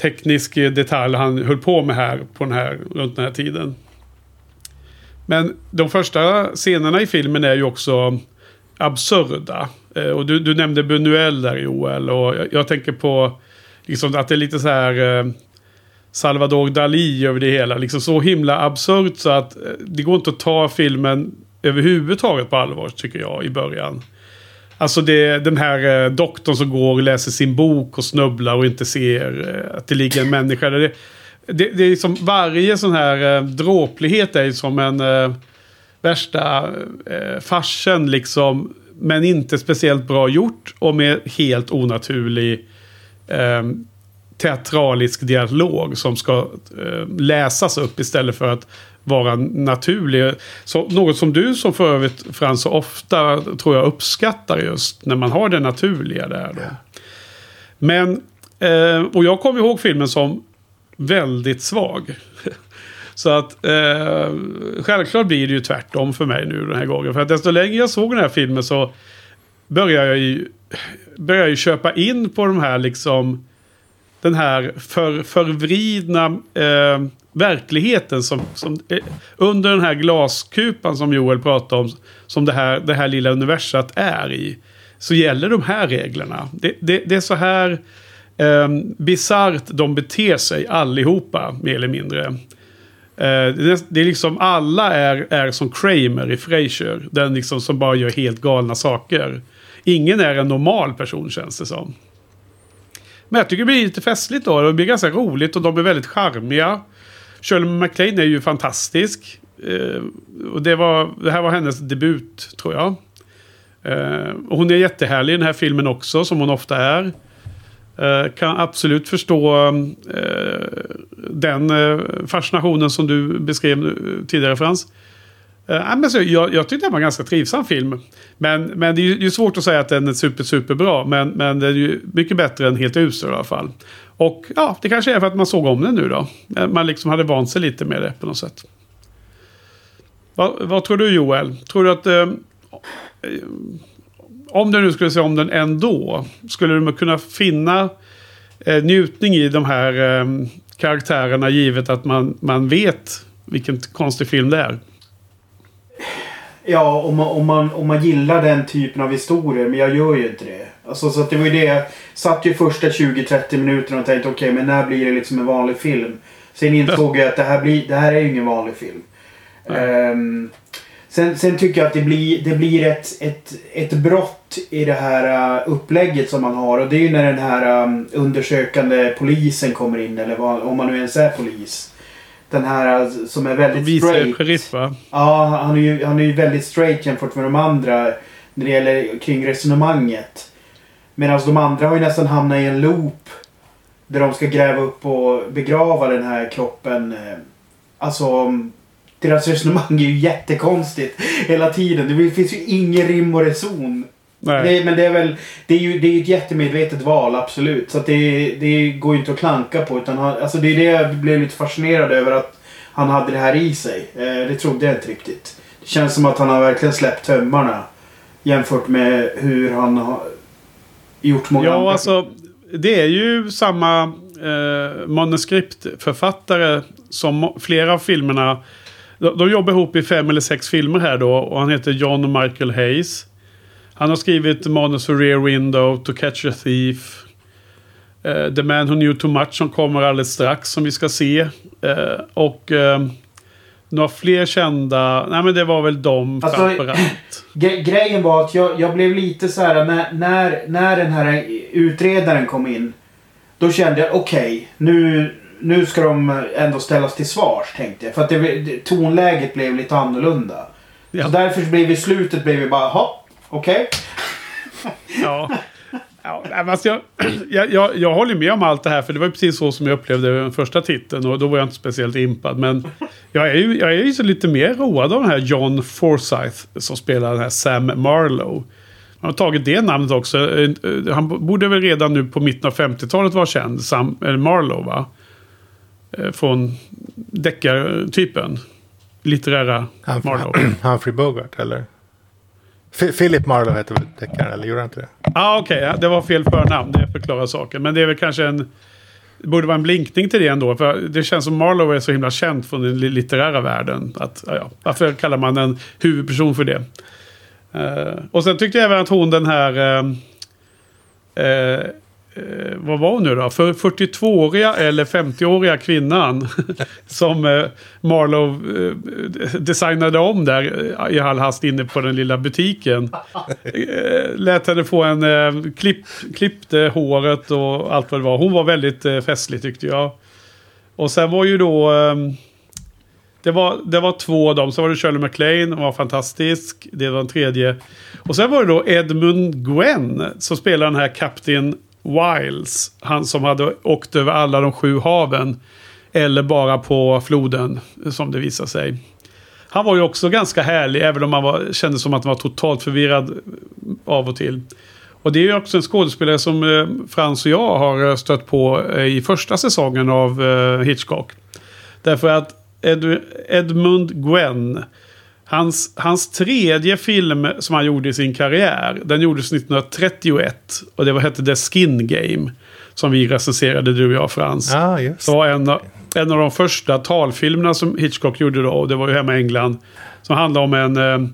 teknisk detalj han höll på med här, på den här runt den här tiden. Men de första scenerna i filmen är ju också absurda. Eh, och du, du nämnde Buñuel där Joel. Och jag, jag tänker på liksom att det är lite så här... Eh, Salvador Dalí över det hela. Liksom så himla absurt så att eh, det går inte att ta filmen överhuvudtaget på allvar tycker jag i början. Alltså det, den här eh, doktorn som går och läser sin bok och snubblar och inte ser eh, att det ligger en människa. Det, det, det är som varje sån här eh, dråplighet är som en eh, värsta eh, farsen liksom. Men inte speciellt bra gjort och med helt onaturlig eh, teatralisk dialog som ska eh, läsas upp istället för att vara naturlig. Så något som du som för övrigt Frans så ofta tror jag uppskattar just när man har det naturliga där. Då. Men, eh, och jag kommer ihåg filmen som väldigt svag. Så att eh, självklart blir det ju tvärtom för mig nu den här gången. För att desto längre jag såg den här filmen så började jag ju, började jag ju köpa in på de här liksom den här för, förvridna eh, verkligheten som, som eh, under den här glaskupan som Joel pratade om, som det här, det här lilla universat är i, så gäller de här reglerna. Det, det, det är så här eh, bisarrt de beter sig allihopa, mer eller mindre. Eh, det, det, är liksom alla är, är som Kramer i Frasier, den liksom som bara gör helt galna saker. Ingen är en normal person känns det som. Men jag tycker det blir lite festligt då. Det blir ganska roligt och de är väldigt charmiga. Shirley MacLaine är ju fantastisk. Eh, och det, var, det här var hennes debut, tror jag. Eh, och hon är jättehärlig i den här filmen också, som hon ofta är. Eh, kan absolut förstå eh, den eh, fascinationen som du beskrev eh, tidigare Frans. Uh, men så, jag, jag tyckte det var en ganska trivsam film. Men, men det är ju svårt att säga att den är super, superbra. Men, men den är ju mycket bättre än helt usel i alla fall. Och ja, det kanske är för att man såg om den nu då. Eh, man liksom hade vant sig lite med det på något sätt. Vad, vad tror du Joel? Tror du att... Eh, eh, om du nu skulle se om den ändå. Skulle du kunna finna eh, njutning i de här eh, karaktärerna givet att man, man vet vilken konstig film det är? Ja, om man, om, man, om man gillar den typen av historier. Men jag gör ju inte det. Alltså, så det var ju det. Jag satt ju första 20-30 minuterna och tänkte okej, men när blir det liksom en vanlig film? Sen insåg jag att det här, blir, det här är ju ingen vanlig film. Ehm, sen, sen tycker jag att det blir, det blir ett, ett, ett brott i det här uh, upplägget som man har. Och det är ju när den här um, undersökande polisen kommer in. Eller vad, om man nu ens är polis. Den här uh, som är väldigt straight. sheriff va? Ja, han är, ju, han är ju väldigt straight jämfört med de andra när det gäller kring resonemanget. Medan de andra har ju nästan hamnat i en loop. Där de ska gräva upp och begrava den här kroppen. eh, Alltså, deras resonemang är ju jättekonstigt hela tiden. Det finns ju ingen rim och reson. Nej. Det, men det är väl det är ju det är ett jättemedvetet val, absolut. Så det, det går ju inte att klanka på. Utan han, alltså det är det jag blev lite fascinerad över att han hade det här i sig. Eh, det trodde jag inte riktigt. Det känns som att han har verkligen släppt tömmarna. Jämfört med hur han har gjort många andra. Ja, alltså det är ju samma eh, manuskriptförfattare som flera av filmerna. De, de jobbar ihop i fem eller sex filmer här då och han heter John Michael Hayes. Han har skrivit manus för Rear Window, To Catch a Thief, eh, The Man Who Knew Too Much som kommer alldeles strax som vi ska se. Eh, och eh, några fler kända, nej men det var väl de Alltså, framförallt. Gre- grejen var att jag, jag blev lite så här när, när, när den här utredaren kom in. Då kände jag okej, nu, nu ska de ändå ställas till svars tänkte jag. För att det, tonläget blev lite annorlunda. Ja. Så därför blev vi slutet blev vi bara hopp, okej. Ja. Ja, men alltså jag, jag, jag, jag håller med om allt det här för det var precis så som jag upplevde den första titeln och då var jag inte speciellt impad. Men jag är ju, jag är ju så lite mer road av den här John Forsyth som spelar den här Sam Marlowe. Han har tagit det namnet också. Eh, eh, Han borde väl redan nu på mitten av 50-talet vara känd, Sam eller Marlowe va? Eh, Från deckartypen. Litterära Han, Marlowe. Humphrey Bogart eller? F- Philip Marlowe heter väl deckaren, eller gjorde han inte det? Ja, ah, okej. ja, det var fel förnamn. Det förklarar saken. Men det är väl kanske en... Det borde vara en blinkning till det ändå. För det känns som Marlowe är så himla känd från den litterära världen. Att, ja, varför kallar man en huvudperson för det? Uh, och sen tyckte jag även att hon den här... Uh, uh, eh, vad var hon nu då? För 42-åriga eller 50-åriga kvinnan som eh, Marlowe eh, designade om där eh, i all hast inne på den lilla butiken. Eh, lät henne få en eh, klipp, klippte håret och allt vad det var. Hon var väldigt eh, festlig tyckte jag. Och sen var ju då... Eh, det var, det var två av dem. Så var det Shirley MacLaine, hon var fantastisk. Det var den tredje. Och sen var det då Edmund Gwen som spelar den här Captain Wiles. Han som hade åkt över alla de sju haven. Eller bara på floden, som det visar sig. Han var ju också ganska härlig, även om han var, kände som att han var totalt förvirrad eh, av och till. Och det är ju också en skådespelare som eh, Frans och jag har eh, stött på eh, i första säsongen av eh, Hitchcock. Därför att Ed, Edmund Gwen, hans, hans tredje film som han gjorde i sin karriär, den gjordes 1931. Och det var, hette The Skin Game. Som vi recenserade, du och jag Frans. Ja, just Det var en, av- en av de första talfilmerna som Hitchcock gjorde då. Och det var ju hemma i England. Som handlade om en, eh,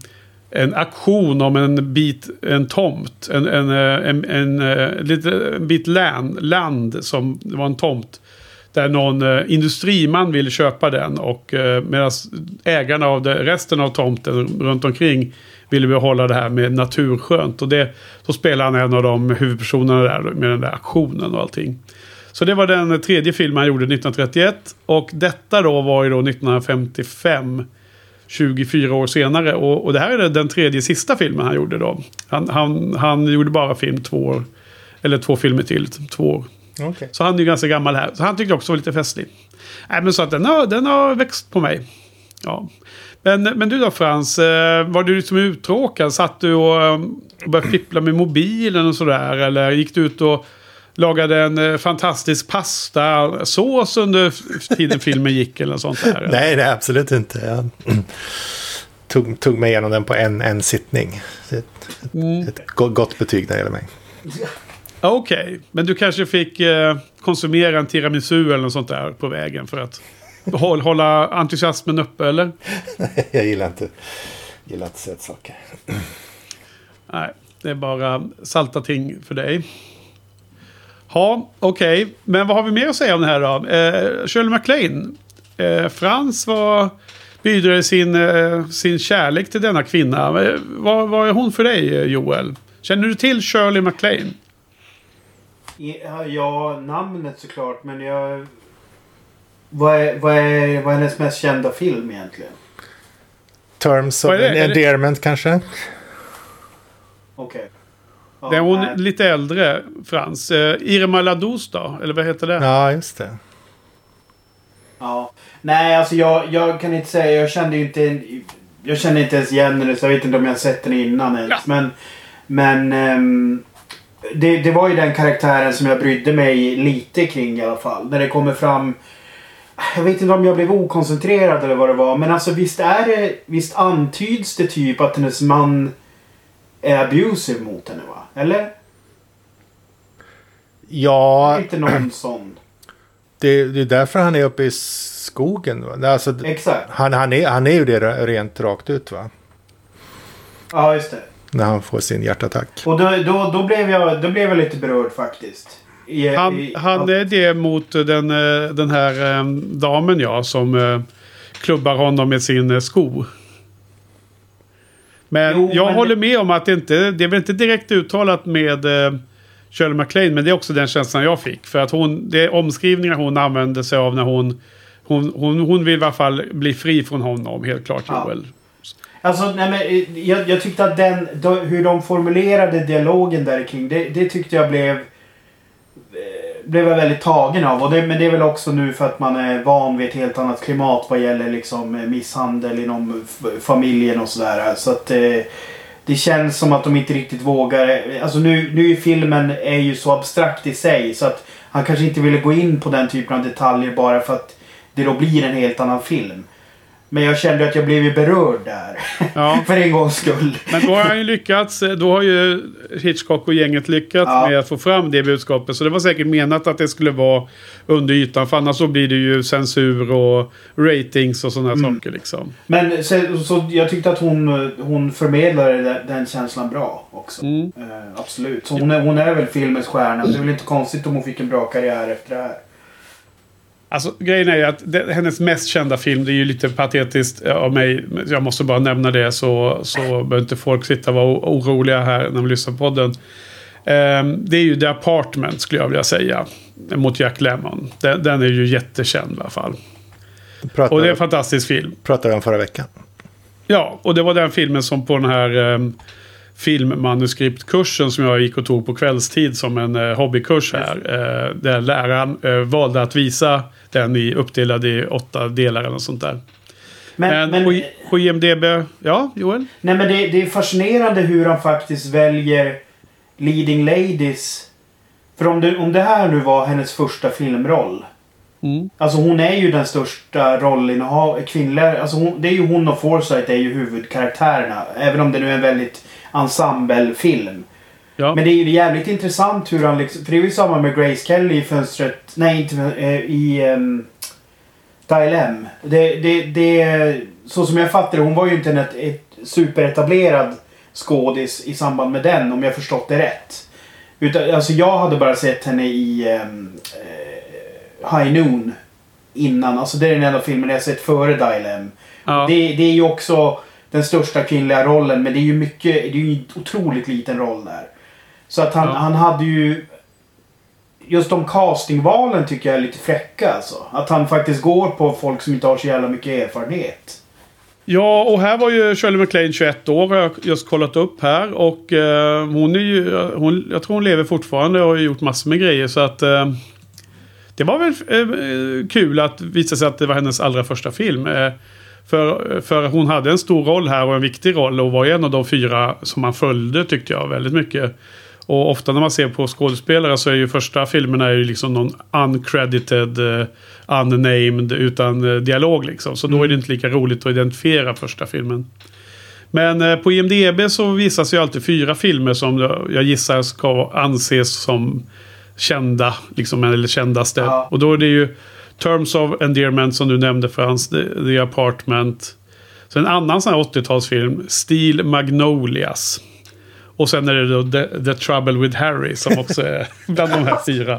en aktion om en bit, en tomt. En, en, eh, en, en, eh, lite, en bit land, land som det var en tomt. Där någon eh, industriman vill köpa den. Och eh, medan ägarna av det, resten av tomten runt omkring ville behålla det här med naturskönt. Och det, då spelar han en av de huvudpersonerna där med den där aktionen och allting. Så det var den tredje filmen han gjorde 1931. Och detta då var ju då 1955. 24 år senare. Och, och det här är den tredje sista filmen han gjorde då. Han, han, han gjorde bara film två år. Eller två filmer till, två år. Okay. Så han är ju ganska gammal här. Så han tyckte också var lite festlig. Nej, men så att den har, den har växt på mig. Ja. Men, men du då Frans, eh, var du liksom uttråkad? Satt du och eh, började fippla med mobilen och sådär? Eller gick du ut och lagade en eh, fantastisk pastasås under tiden filmen gick eller något sånt där? Nej, nej, absolut inte. Jag tog, tog mig igenom den på en, en sittning. Ett, mm. ett gott betyg när det gäller mig. Okej, okay. men du kanske fick eh, konsumera en tiramisu eller något sånt där på vägen för att hålla entusiasmen uppe, eller? Nej, jag gillar inte, gillar inte sötsaker. Nej, det är bara salta ting för dig. Ja, okej. Okay. Men vad har vi mer att säga om det här då? Eh, Shirley MacLaine. Eh, Frans var bidrar sin, eh, sin kärlek till denna kvinna. Eh, vad, vad är hon för dig, Joel? Känner du till Shirley MacLaine? Ja, namnet såklart. Men jag... Vad är, vad, är, vad är hennes mest kända film egentligen? Terms of Endearment kanske? Okej. Okay. Ja, det är hon nej. lite äldre, Frans. Eh, Irma Ladous då? Eller vad heter det? Ja, just det. Ja. Nej, alltså jag, jag kan inte säga. Jag kände ju inte... Jag kände inte ens igen henne. Så jag vet inte om jag sett den innan ens. Ja. Men... Men... Um, det, det var ju den karaktären som jag brydde mig lite kring i alla fall. När det kommer fram... Jag vet inte om jag blev okoncentrerad eller vad det var. Men alltså visst är det... Visst antyds det typ att hennes man är abusive mot henne va? Eller? Ja... Inte någon sån. Det, det är därför han är uppe i skogen. Va? Alltså, Exakt. Han, han, är, han är ju det rent rakt ut va? Ja, just det. När han får sin hjärtattack. Och då, då, då, blev, jag, då blev jag lite berörd faktiskt. I, han, i, han är det mot den, eh, den här um, damen ja, som uh, klubbar honom med sin sko. Men jo, jag men håller med om att det inte det är väl inte direkt uttalat med Shirley MacLaine. Men det är också den känslan jag fick. För att hon, det är omskrivningar hon använder sig av när hon... Hon, hon, hon vill i alla fall bli fri från honom, helt klart Joel. Ja. Alltså, nej, men, eh, jag, jag tyckte att den, då, hur de formulerade dialogen där kring det, det tyckte jag blev... Eh, blev jag väldigt tagen av. Och det, men det är väl också nu för att man är van vid ett helt annat klimat vad gäller liksom eh, misshandel inom familjen och sådär. Så att eh, det känns som att de inte riktigt vågar. Alltså nu, nu är filmen är ju så abstrakt i sig så att han kanske inte ville gå in på den typen av detaljer bara för att det då blir en helt annan film. Men jag kände att jag blev berörd där. Ja. För en gångs skull. Men då har han ju lyckats. Då har ju Hitchcock och gänget lyckats ja. med att få fram det budskapet. Så det var säkert menat att det skulle vara under ytan. För annars så blir det ju censur och ratings och sådana mm. saker liksom. Men så, så, jag tyckte att hon, hon förmedlade den, den känslan bra också. Mm. Uh, absolut. Så hon är, hon är väl filmens stjärna. Det är väl inte konstigt om hon fick en bra karriär efter det här. Alltså grejen är ju att det, hennes mest kända film, det är ju lite patetiskt av mig. Jag måste bara nämna det så, så behöver inte folk sitta och vara oroliga här när de lyssnar på podden. Um, det är ju The Apartment skulle jag vilja säga. Mot Jack Lemmon. Den, den är ju jättekänd i alla fall. Pratar, och det är en fantastisk film. Pratade om förra veckan. Ja, och det var den filmen som på den här um, filmmanuskriptkursen som jag gick och tog på kvällstid som en uh, hobbykurs här. Uh, där läraren uh, valde att visa den i uppdelad i åtta delar eller något sånt där. Men, men, men på IMDB, ja Joel? Nej men det, det är fascinerande hur han faktiskt väljer leading ladies. För om det, om det här nu var hennes första filmroll. Mm. Alltså hon är ju den största rollinnehav... Kvinnliga... Alltså hon, det är ju hon och Forsyth är ju huvudkaraktärerna. Även om det nu är en väldigt ensemblefilm. Ja. Men det är ju jävligt intressant hur han liksom... För det är ju samma med Grace Kelly i fönstret... Nej, inte äh, i... Um, Dial M. Det, det, det, så som jag fattar hon var ju inte en ett, ett superetablerad skådis i samband med den om jag förstått det rätt. Utan, alltså jag hade bara sett henne i um, High Noon innan. Alltså det är den enda filmen jag sett före Dial M. Ja. Det, det är ju också den största kvinnliga rollen men det är ju mycket, det är ju en otroligt liten roll där. Så att han, ja. han hade ju... Just de castingvalen tycker jag är lite fräcka alltså. Att han faktiskt går på folk som inte har så jävla mycket erfarenhet. Ja, och här var ju Shirley MacLaine 21 år har jag just kollat upp här. Och eh, hon är ju, hon, jag tror hon lever fortfarande och har gjort massor med grejer. Så att eh, det var väl eh, kul att visa sig att det var hennes allra första film. Eh, för, för hon hade en stor roll här och en viktig roll och var en av de fyra som man följde tyckte jag väldigt mycket. Och ofta när man ser på skådespelare så är ju första filmerna är ju liksom någon uncredited, uh, unnamed, utan uh, dialog liksom. Så mm. då är det inte lika roligt att identifiera första filmen. Men uh, på IMDB så visas ju alltid fyra filmer som jag gissar ska anses som kända, liksom, eller kändaste. Ja. Och då är det ju Terms of Endearment som du nämnde Frans, The, The Apartment. Så en annan sån här 80-talsfilm, Steel Magnolias. Och sen är det då The, The Trouble with Harry som också är bland de här fyra.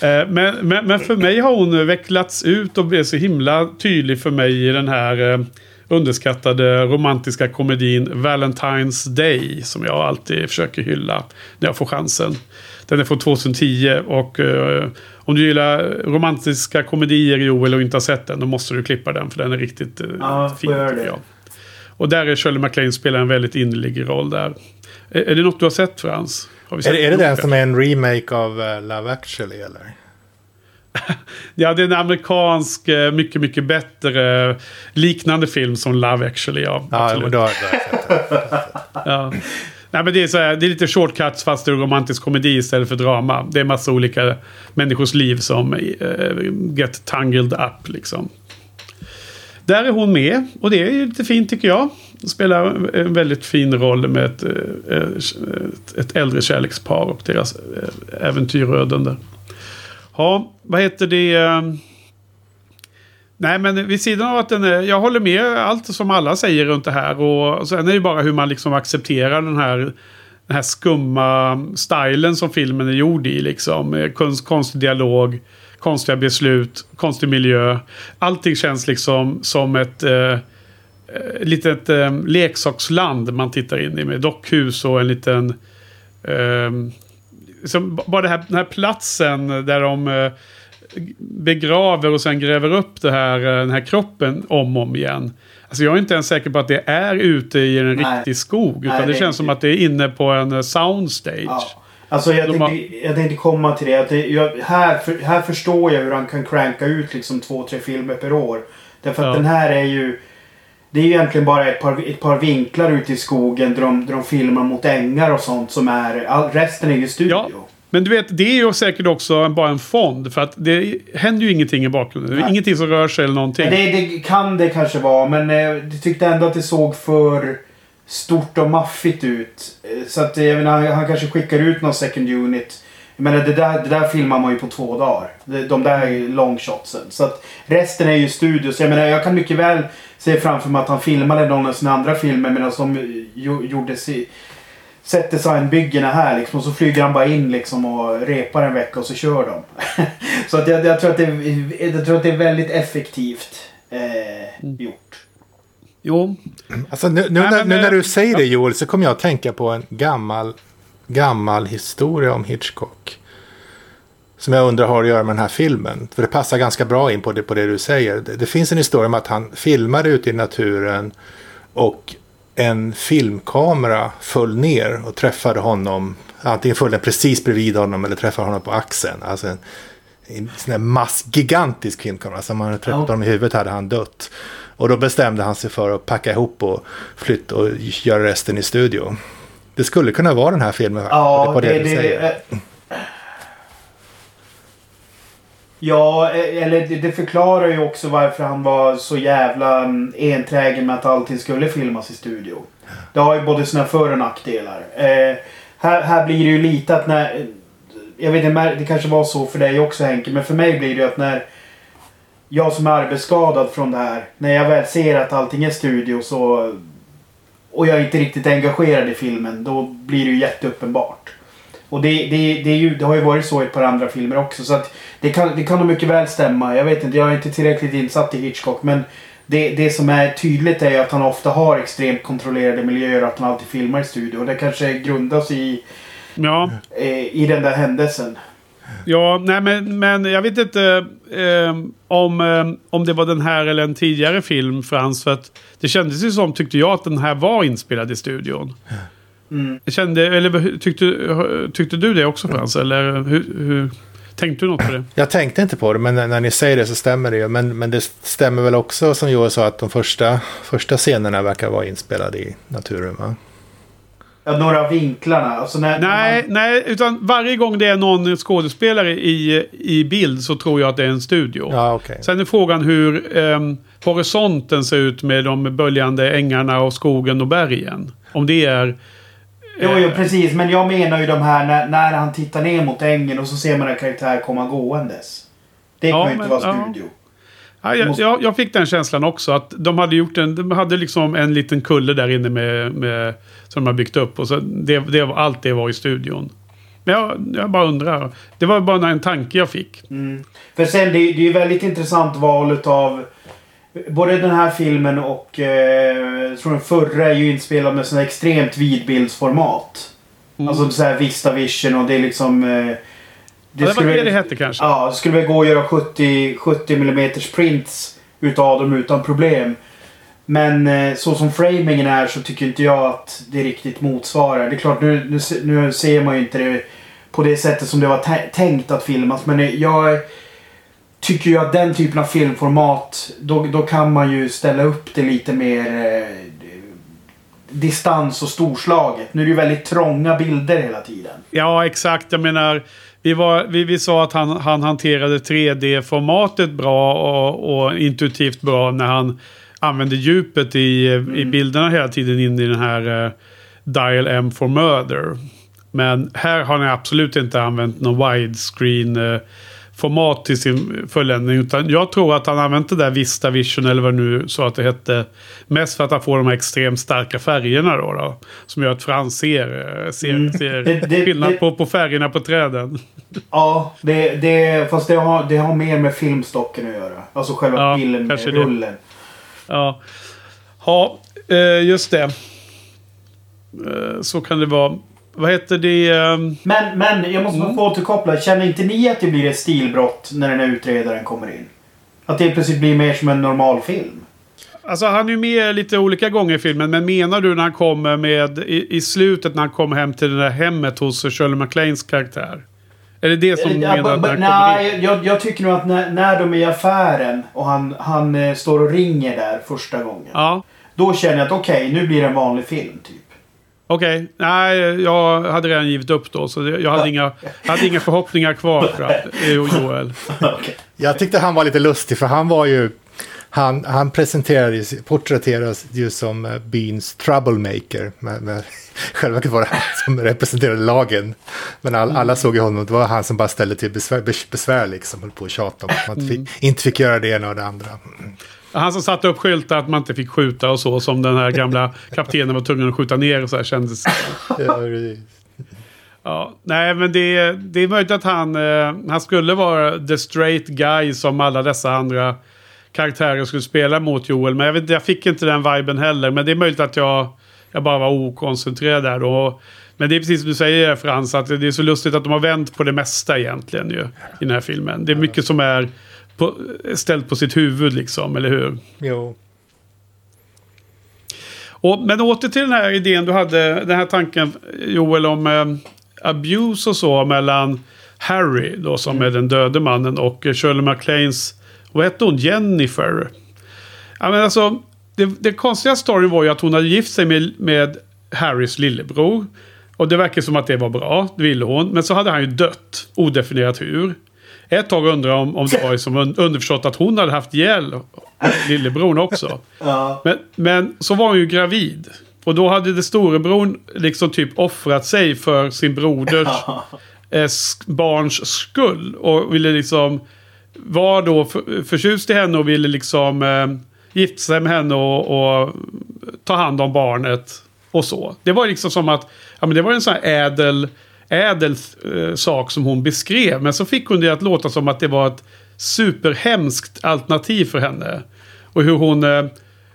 Eh, men, men, men, för mig har hon vecklats ut och blivit så himla tydlig för mig i den här eh, underskattade romantiska komedin Valentine's Day. Som jag alltid försöker hylla när jag får chansen. Den är från 2010 och uh, om du gillar romantiska komedier Joel och inte har sett den då måste du klippa den för den är riktigt uh, ja, fin. Och där är Shirley MacLaine spelar en väldigt innerlig roll där. Är, är det något du har sett Frans? Har sett är, är det den som är en remake av uh, Love actually eller? ja, det är en amerikansk, mycket, mycket bättre liknande film som Love actually. Ja, ja absolut. då, då den. ja. Nej, men det, är så här, det är lite shortcuts fast det är romantisk komedi istället för drama. Det är massa olika människors liv som uh, get tangled up liksom. Där är hon med och det är lite fint tycker jag. Spelar en väldigt fin roll med ett, ett, ett äldre kärlekspar och deras eh, äventyrödande. Ja, vad heter det? Ehm, nej, men vid sidan av att den är, jag håller med allt som alla säger runt det här. Och sen är det bara hur man liksom accepterar den här, den här skumma stilen som filmen är gjord i. Liksom. Eh, konst, konstig dialog, konstiga beslut, konstig miljö. Allting känns liksom som ett eh, litet eh, leksaksland man tittar in i med dockhus och en liten... Eh, som, bara här, den här platsen där de eh, begraver och sen gräver upp det här, eh, den här kroppen om och om igen. Alltså jag är inte ens säker på att det är ute i en Nej. riktig skog. Utan Nej, det, det känns som att det är inne på en eh, soundstage. Ja. Alltså jag tänkte, har... jag tänkte komma till det. Att det, jag, här, för, här förstår jag hur han kan cranka ut liksom två, tre filmer per år. Därför att ja. den här är ju... Det är ju egentligen bara ett par, ett par vinklar ute i skogen där de, där de filmar mot ängar och sånt som är... All, resten är ju studio. Ja. Men du vet, det är ju säkert också bara en fond. För att det händer ju ingenting i bakgrunden. Är ingenting som rör sig eller någonting. Det, det kan det kanske vara, men eh, jag tyckte ändå att det såg för stort och maffigt ut. Eh, så att jag menar, han kanske skickar ut någon second unit. Jag menar, det där, det där filmar man ju på två dagar. De där longshotsen. Så att resten är ju studio. Så jag menar, jag kan mycket väl se framför mig att han filmade någon av sina andra filmer medan de gjorde set design-byggena här liksom. Och så flyger han bara in liksom och repar en vecka och så kör de. så att jag, jag, tror att det, jag tror att det är väldigt effektivt eh, mm. gjort. Jo. Alltså nu, nu, Nej, när, nu när du säger det Joel så kommer jag att tänka på en gammal, gammal historia om Hitchcock. Som jag undrar har att göra med den här filmen. För det passar ganska bra in på det, på det du säger. Det, det finns en historia om att han filmade ute i naturen. Och en filmkamera föll ner och träffade honom. Antingen föll den precis bredvid honom eller träffade honom på axeln. Alltså en, en sån här mass, gigantisk filmkamera. Så om man hade träffat ja. honom i huvudet hade han dött. Och då bestämde han sig för att packa ihop och flytta och göra resten i studio. Det skulle kunna vara den här filmen. Ja, på det, det, det, det Ja, e- eller det förklarar ju också varför han var så jävla mm, enträgen med att allting skulle filmas i studio. Det har ju både sina för och nackdelar. Eh, här, här blir det ju lite att när... Jag vet inte, det kanske var så för dig också Henke, men för mig blir det ju att när jag som är arbetsskadad från det här, när jag väl ser att allting är studio så och jag är inte riktigt engagerad i filmen, då blir det ju jätteuppenbart. Och det, det, det, ju, det har ju varit så i ett par andra filmer också. Så att det, kan, det kan nog mycket väl stämma. Jag vet inte, jag är inte tillräckligt insatt i Hitchcock. Men det, det som är tydligt är att han ofta har extremt kontrollerade miljöer och att han alltid filmar i studio. Och det kanske grundas i, ja. eh, i den där händelsen. Ja, nej men, men jag vet inte eh, om, eh, om det var den här eller en tidigare film, Frans. För att det kändes ju som, tyckte jag, att den här var inspelad i studion. Mm. Kände, eller tyckte, tyckte du det också Frans? Eller hur, hur, tänkte du något på det? Jag tänkte inte på det, men när, när ni säger det så stämmer det ju. Men, men det stämmer väl också som Joel sa att de första, första scenerna verkar vara inspelade i naturen va? Några av vinklarna. Alltså när, Nej, man, nej, utan varje gång det är någon skådespelare i, i bild så tror jag att det är en studio. Ja, okej. Sen är frågan hur ehm, horisonten ser ut med de böljande ängarna och skogen och bergen. Om det är... Jo, jo, eh, precis. Men jag menar ju de här när, när han tittar ner mot ängen och så ser man en karaktär komma gåendes. Det kan Ja, ju inte men- vara studio. Ja, jag, Måste- jag, jag fick den känslan också. Att de hade gjort en, de hade liksom en liten kulle där inne med, med, som de har byggt upp. Och så det, det, allt det var i studion. Men jag, jag bara undrar. Det var bara en tanke jag fick. Mm. För sen, det, är- ju väldigt intressant val utav Både den här filmen och eh, jag tror den förra är ju inspelad med här extremt vidbildsformat. Mm. Alltså så här Vistavision och det är liksom... Eh, det, ja, det var det det hette kanske. Ja, det skulle väl gå att göra 70, 70 mm prints utav dem utan problem. Men eh, så som framingen är så tycker inte jag att det riktigt motsvarar. Det är klart, nu, nu, nu ser man ju inte det på det sättet som det var tä- tänkt att filmas. Men eh, jag tycker ju att den typen av filmformat, då, då kan man ju ställa upp det lite mer eh, distans och storslaget. Nu är det ju väldigt trånga bilder hela tiden. Ja, exakt. Jag menar, vi, var, vi, vi sa att han, han hanterade 3D-formatet bra och, och intuitivt bra när han använde djupet i, i bilderna hela tiden in i den här eh, Dial M for Murder. Men här har han absolut inte använt någon widescreen eh, format till sin fulländning. Utan jag tror att han använt det där Vista Vision eller vad nu så att det hette. Mest för att han får de här extremt starka färgerna då. då som gör att Frans ser, eh, ser, Mm. ser Det- det- skillnad det- på, på färgerna på träden. Ja, det, det, fast det har, det har mer med filmstocken att göra. Alltså själva Ja, filmrullen. Ja, ja eh, just det. Eh, Så kan det vara. Vad heter det? ehm, Men, men jag måste Mm. få återkoppla. Känner inte ni att det blir ett stilbrott när den här utredaren kommer in? Att det plötsligt blir mer som en normal film? Alltså han är ju med lite olika gånger i filmen. Men menar du när han kommer med i, i slutet när han kommer hem till det där hemmet hos Shirley MacLaines karaktär? Är det det som du Ja, menar kommer in? nej, jag, jag tycker nog att när, när de är i affären och han, han eh, står och ringer där första gången. Ja, Då känner jag att okej, nu blir det en vanlig film typ. Okej. Nej, jag hade redan givit upp då. Så jag hade, inga, jag hade inga förhoppningar kvar. För att, eh, Joel. Okej. Jag tyckte han var lite lustig för han var ju... Han, han presenterades, porträtterades ju som eh, byns troublemaker. Men, men själva var det han som representerade lagen. Men all, alla såg ju honom, det var han som bara ställde till besvär, bes- besvär liksom. Höll på att tjata om att man inte fick, inte fick göra det ena och det andra. Han som satte upp skyltar att man inte fick skjuta och så. Som den här gamla kaptenen var tvungen att skjuta ner och så här kändes. Ja, nej, men det, det är möjligt att han, eh, han skulle vara the straight guy som alla dessa andra karaktärer skulle spela mot Joel. Men jag, vet, jag fick inte den viben heller. Men det är möjligt att jag, jag bara var okoncentrerad där då. Men det är precis som du säger Frans, att det är så lustigt att de har vänt på det mesta egentligen ju. I den här filmen. Det är mycket som är på, ställt på sitt huvud liksom, eller hur? Jo. Och, men åter till den här idén du hade, den här tanken Joel om eh, abuse och så mellan Harry då som är den döde mannen och Shirley MacLaines, vad hette hon, Jennifer? Ja men alltså, det, det konstiga storyn var ju att hon hade gift sig med, med Harrys lillebror. Och det verkar som att det var bra, det ville hon. Men så hade han ju dött, odefinierat hur. Ett tag undrade jag om, om det var som un- underförstått att hon hade haft ihjäl lillebror också. Ja. Men, men så var hon ju gravid. Och då hade det storebror liksom typ offrat sig för sin broders eh, sk- barns skull. Och ville liksom var då för, förtjust i henne och ville liksom eh, gifta sig med henne och, och ta hand om barnet. Och så. Det var liksom som att ja, men det var en sån här ädel, ädel eh, sak som hon beskrev. Men så fick hon det att låta som att det var ett superhemskt alternativ för henne. Och hur hon, eh,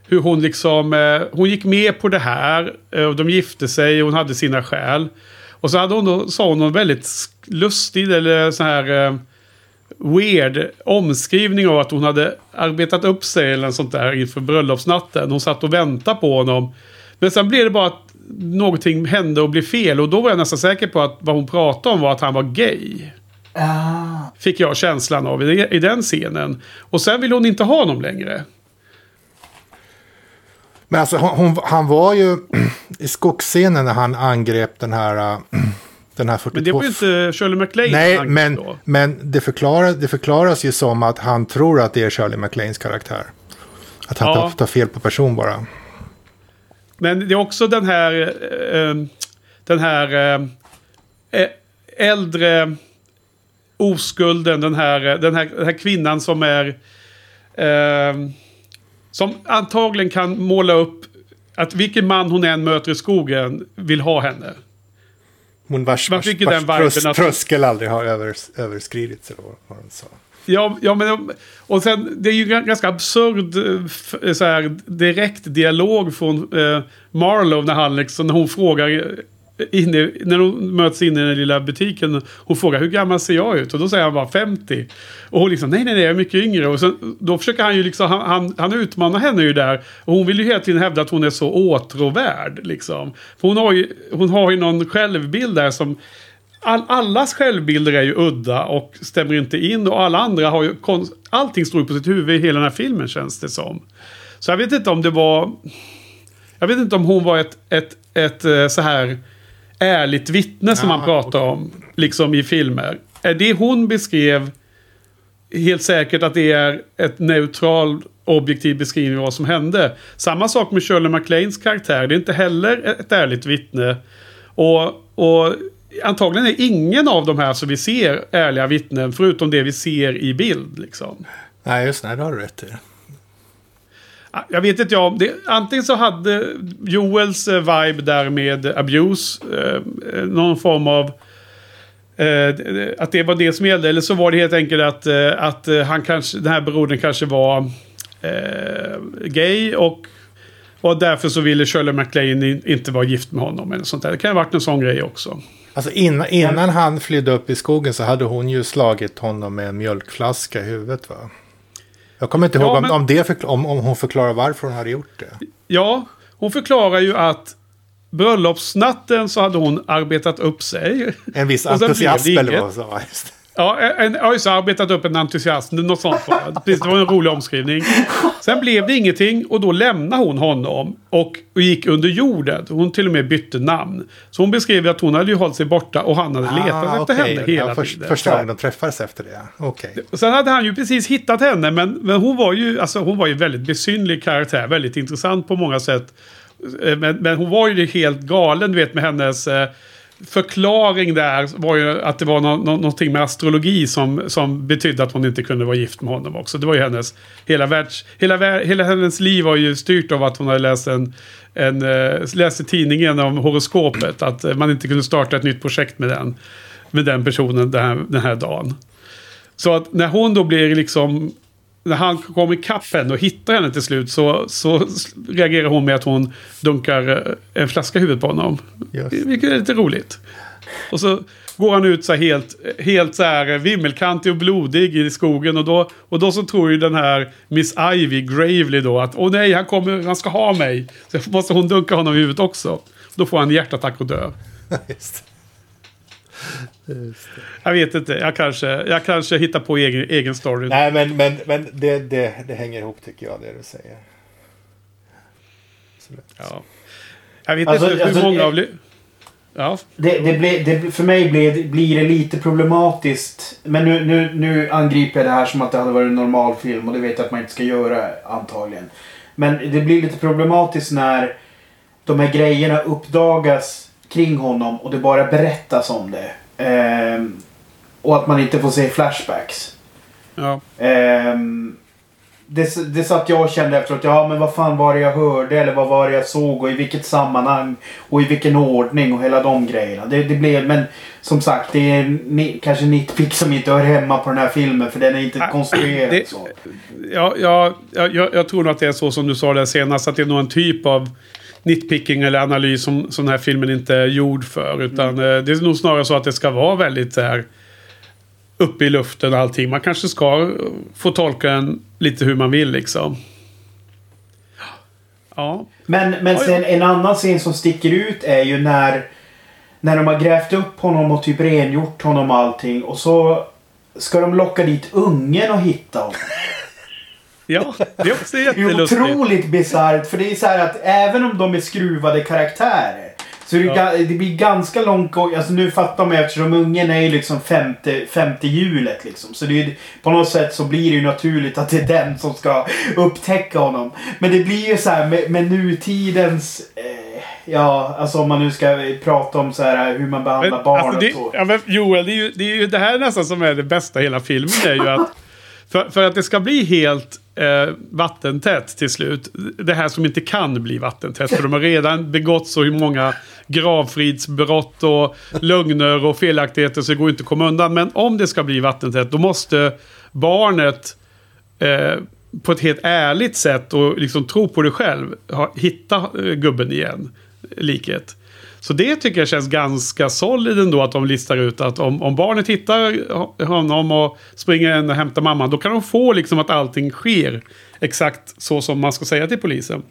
hur hon liksom, eh, hon gick med på det här. eh, Och de gifte sig och hon hade sina skäl. Och så hade hon då, sa hon någon väldigt lustig eller så här eh, weird omskrivning av att hon hade arbetat upp sig eller något sånt där inför bröllopsnatten. Hon satt och väntade på honom. Men sen blev det bara att någonting hände och blev fel. Och då var jag nästan säker på att vad hon pratade om var att han var gay. Ah. Fick jag känslan av i, i den scenen. Och sen ville hon inte ha honom längre. Men alltså hon, hon, han var ju i skogsscenen när han angrep den här, äh, den här 42... Men det var ju inte Shirley MacLaine Nej, men, då. men det, förklaras, det förklaras ju som att han tror att det är Shirley MacLaines karaktär. Att han Ja. tar, tar fel på person bara. Men det är också den här... Eh, den här eh, eh, äldre oskulden. Den här, den här, den här kvinnan som är... Eh, som antagligen kan måla upp att vilken man hon än möter i skogen vill ha henne. Hon vars, vars, vars den viben trös, att- tröskel aldrig har övers, överskridits. Eller vad hon sa. Ja, ja men och sen det är ju ganska absurd eh, eh, så här, direkt dialog från eh, Marlowe när han liksom, när hon frågar eh, inne, när de möts inne i den lilla butiken. Hon frågar hur gammal ser jag ut? Och då säger han bara 50. Och hon liksom nej nej nej jag är mycket yngre. Och sen, då försöker han ju liksom, han, han, han utmanar henne ju där. Och hon vill ju hela tiden hävda att hon är så åtråvärd liksom. För hon har ju, hon har ju någon självbild där som All, allas självbilder är ju udda och stämmer inte in. Och alla andra har ju... Allting står ju på sitt huvud i hela den här filmen känns det som. Så jag vet inte om det var... Jag vet inte om hon var ett, ett, ett, eh, så här ärligt vittne som man pratar om. Liksom i filmer. Är det hon beskrev helt säkert att det är ett neutral objektiv beskrivning av vad som hände. Samma sak med Shirley MacLaines karaktär. Det är inte heller ett ärligt vittne. Och, och antagligen är ingen av de här som vi ser ärliga vittnen förutom det vi ser i bild. Liksom. Nej, just det. Det har du rätt i. Ah, Jag vet inte om det. Antingen så hade Joels eh, vibe där med abuse. Eh, någon form av... Eh, att det var det som gällde. Eller så var det helt enkelt att, eh, att eh, han kanske, den här brodern kanske var eh, gay. Och, och därför så ville Shirley MacLaine in- inte vara gift med honom. Eller sånt där. Det kan ha varit en sån grej också. Alltså innan, innan han flydde upp i skogen så hade hon ju slagit honom med en mjölkflaska i huvudet va? Jag kommer inte Ja, ihåg om, men- om, det förkla- om, om hon förklarar varför hon hade gjort det. Ja, hon förklarar ju att bröllopsnatten så hade hon arbetat upp sig. En viss entusiasm eller vad var. Just. Ja, en, ja just arbetat upp en entusiasm. Något sånt var det. Precis, det var en rolig omskrivning. Sen blev det ingenting och då lämnade hon honom och, och gick under jorden. Hon till och med bytte namn. Så hon beskrev att hon hade ju hållit sig borta och han hade letat efter Ah, okej. henne hela ja, först, tiden. Första gången de träffades efter det. Okej. Och Sen hade han ju precis hittat henne men, men hon var ju alltså, hon var ju väldigt besynlig karaktär. Väldigt intressant på många sätt. Eh, Men, men hon var ju helt galen du vet med hennes eh, förklaring där. Var ju att det var no no någonting med astrologi som, som betydde att hon inte kunde vara gift med honom också. Det var ju hennes, hela, världs, hela, hela hennes liv var ju styrt av att hon hade läst en, en eh, läst i tidningen om horoskopet. Att eh, man inte kunde starta ett nytt projekt med den, med den personen den här, den här dagen. Så att när hon då blir liksom... När han kommer ikapp henne och hittar henne till slut så, så reagerar hon med att hon dunkar eh, en flaska i huvudet på honom. Just. Vilket är lite roligt. Och så går han ut så här helt, helt så här vimmelkantig och blodig i skogen. Och då, och då så tror ju den här Miss Ivy Gravely då att åh nej, han, kommer, han ska ha mig. Så måste hon dunka honom i huvudet också. Då får han hjärtattack och dör. Just. Jag vet inte, jag kanske, jag kanske hittar på egen, egen story. Nej, men, men, men det, det, det hänger ihop tycker jag, det du säger. Absolut. Ja. Jag vet Alltså, inte hur alltså, många av... Ja, Det, det blir, det, för mig blir, blir det lite problematiskt. Men nu, nu, nu angriper jag det här som att det hade varit en normal film och det vet jag att man inte ska göra antagligen. Men det blir lite problematiskt när de här grejerna uppdagas kring honom och det bara berättas om det. Ehm, och att man inte får se flashbacks. ja. Ehm, det, det satt jag och kände efteråt. Ja men vad fan var det jag hörde eller vad var det jag såg och i vilket sammanhang och i vilken ordning och hela de grejerna. Det, det blev, men som sagt det är ni, kanske nitpick som inte hör hemma på den här filmen för den är inte Ah, konstruerad det- så. Ja, ja, ja, jag, jag tror nog att det är så som du sa där senast. Att det är nog en typ av nitpicking eller analys som, som den här filmen inte är gjord för. Utan Mm. eh, det är nog snarare så att det ska vara väldigt så här uppe i luften allting. Man kanske ska få tolka den lite hur man vill liksom. Ja. Men, men Oj. sen en annan scen som sticker ut är ju när när de har grävt upp honom och typ rengjort honom och allting och så ska de locka dit ungen och hitta honom. Ja, det är också Det är jättelustigt. otroligt bisarrt för det är så här att även om de är skruvade karaktärer så det, Ja. det blir ganska långt Alltså nu fattar man ju eftersom ungen är ju liksom femte, femte hjulet liksom. Så det är, på något sätt så blir det ju naturligt att det är den som ska upptäcka honom. Men det blir ju så här med, med nutidens... Eh, ja, alltså om man nu ska prata om så här hur man behandlar Men, barn alltså, och det, så. ja, men Joel, det är, ju, det är ju det här nästan som är det bästa i hela filmen. är ju att för, för att det ska bli helt eh, vattentätt till slut. Det här som inte kan bli vattentätt. För de har redan begått så många gravfridsbrott och lögner och felaktigheter så det går inte att komma undan. Men om det ska bli vattentätt då måste barnet eh, på ett helt ärligt sätt och liksom tro på det själv ha, hitta eh, gubben igen. Liket. Så det tycker jag känns ganska solid ändå att de listar ut att om, om barnet hittar honom och springer in och hämtar mamman då kan de få liksom att allting sker exakt så som man ska säga till polisen.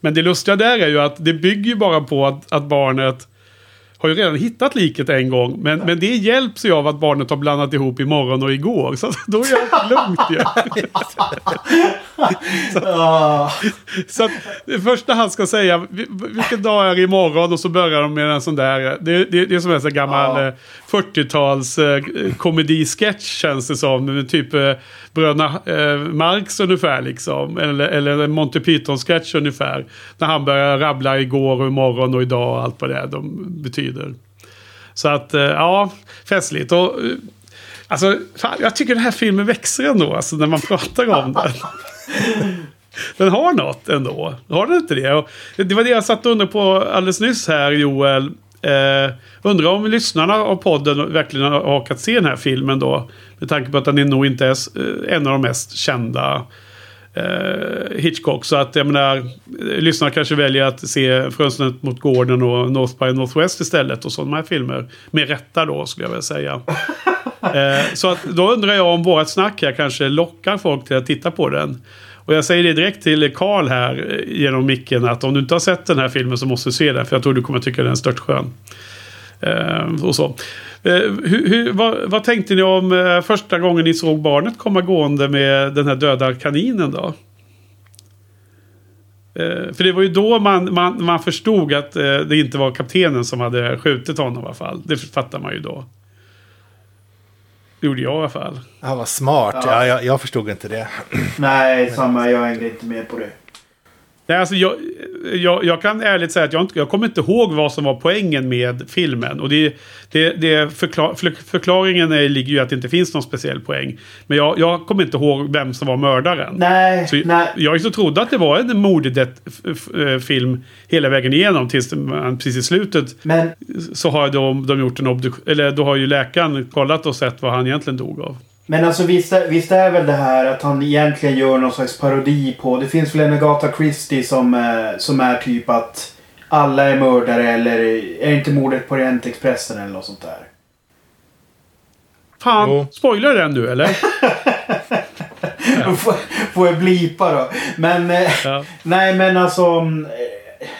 Men det lustiga där är ju att det bygger ju bara på att, att barnet har ju redan hittat liket en gång. Men, men det hjälps ju av att barnet har blandat ihop imorgon och igår. Så då är allt lugnt ju. Ah, Så att det första han ska säga, vi- vilken dag är det imorgon? Och så börjar de med en sån där, det, det, det är som en sån gammal eh, 40-tals eh, komedisketch känns det som. Typ eh, Bröderna eh, Marx ungefär liksom. Eller, eller Monty Python-sketch ungefär. När han börjar rabbla igår och imorgon och idag och allt vad det är de betyder. Så att, eh, ja, festligt. Och, eh, alltså, fan, jag tycker den här filmen växer ändå, alltså, när man pratar om den. Den har något ändå. Har den inte det? Och det var det jag satt undrade på alldeles nyss här, Joel. Eh, undrar om lyssnarna av podden verkligen har hakat se den här filmen då. Med tanke på att den är nog inte är eh, en av de mest kända eh, Hitchcock. Så att jag menar, lyssnarna kanske väljer att se Fönstret mot gården och North by Northwest istället. Och sådana här filmer. Med rätta då, skulle jag vilja säga. Eh, så att, då undrar jag om vårt snack här kanske lockar folk till att titta på den. Och jag säger det direkt till Karl här eh, genom micken att om du inte har sett den här filmen så måste du se den. För jag tror du kommer tycka den är störtskön. Eh, och så. Eh, hur, hur, vad, vad tänkte ni om eh, första gången ni såg barnet komma gående med den här döda kaninen då? Eh, för det var ju då man, man, man förstod att eh, det inte var kaptenen som hade skjutit honom i alla fall. Det fattar man ju då. Det gjorde jag i alla fall. Han var smart. Ja. Ja, jag, jag förstod inte det. nej, samma. Jag hängde inte med på det. Nej, alltså jag, jag, jag kan ärligt säga att jag, inte, jag kommer inte ihåg vad som var poängen med filmen. Och det, det, det förklar, för, förklaringen är, ligger ju att det inte finns någon speciell poäng. Men jag, jag kommer inte ihåg vem som var mördaren. Nej, Så nej. Jag så trodde att det var en mordfilm hela vägen igenom tills man precis i slutet Men så har de, de gjort en obduktion. Eller då har ju läkaren kollat och sett vad han egentligen dog av. Men alltså visst är, visst är väl det här att han egentligen gör någon slags parodi på... Det finns väl en Agatha Christie som, eh, som är typ att alla är mördare eller är inte mordet på Orientexpressen eller något sånt där? Fan, Jo. spoilar den nu eller? får, får jag blipa då. Men... Eh, Ja. Nej men alltså... mm, eh,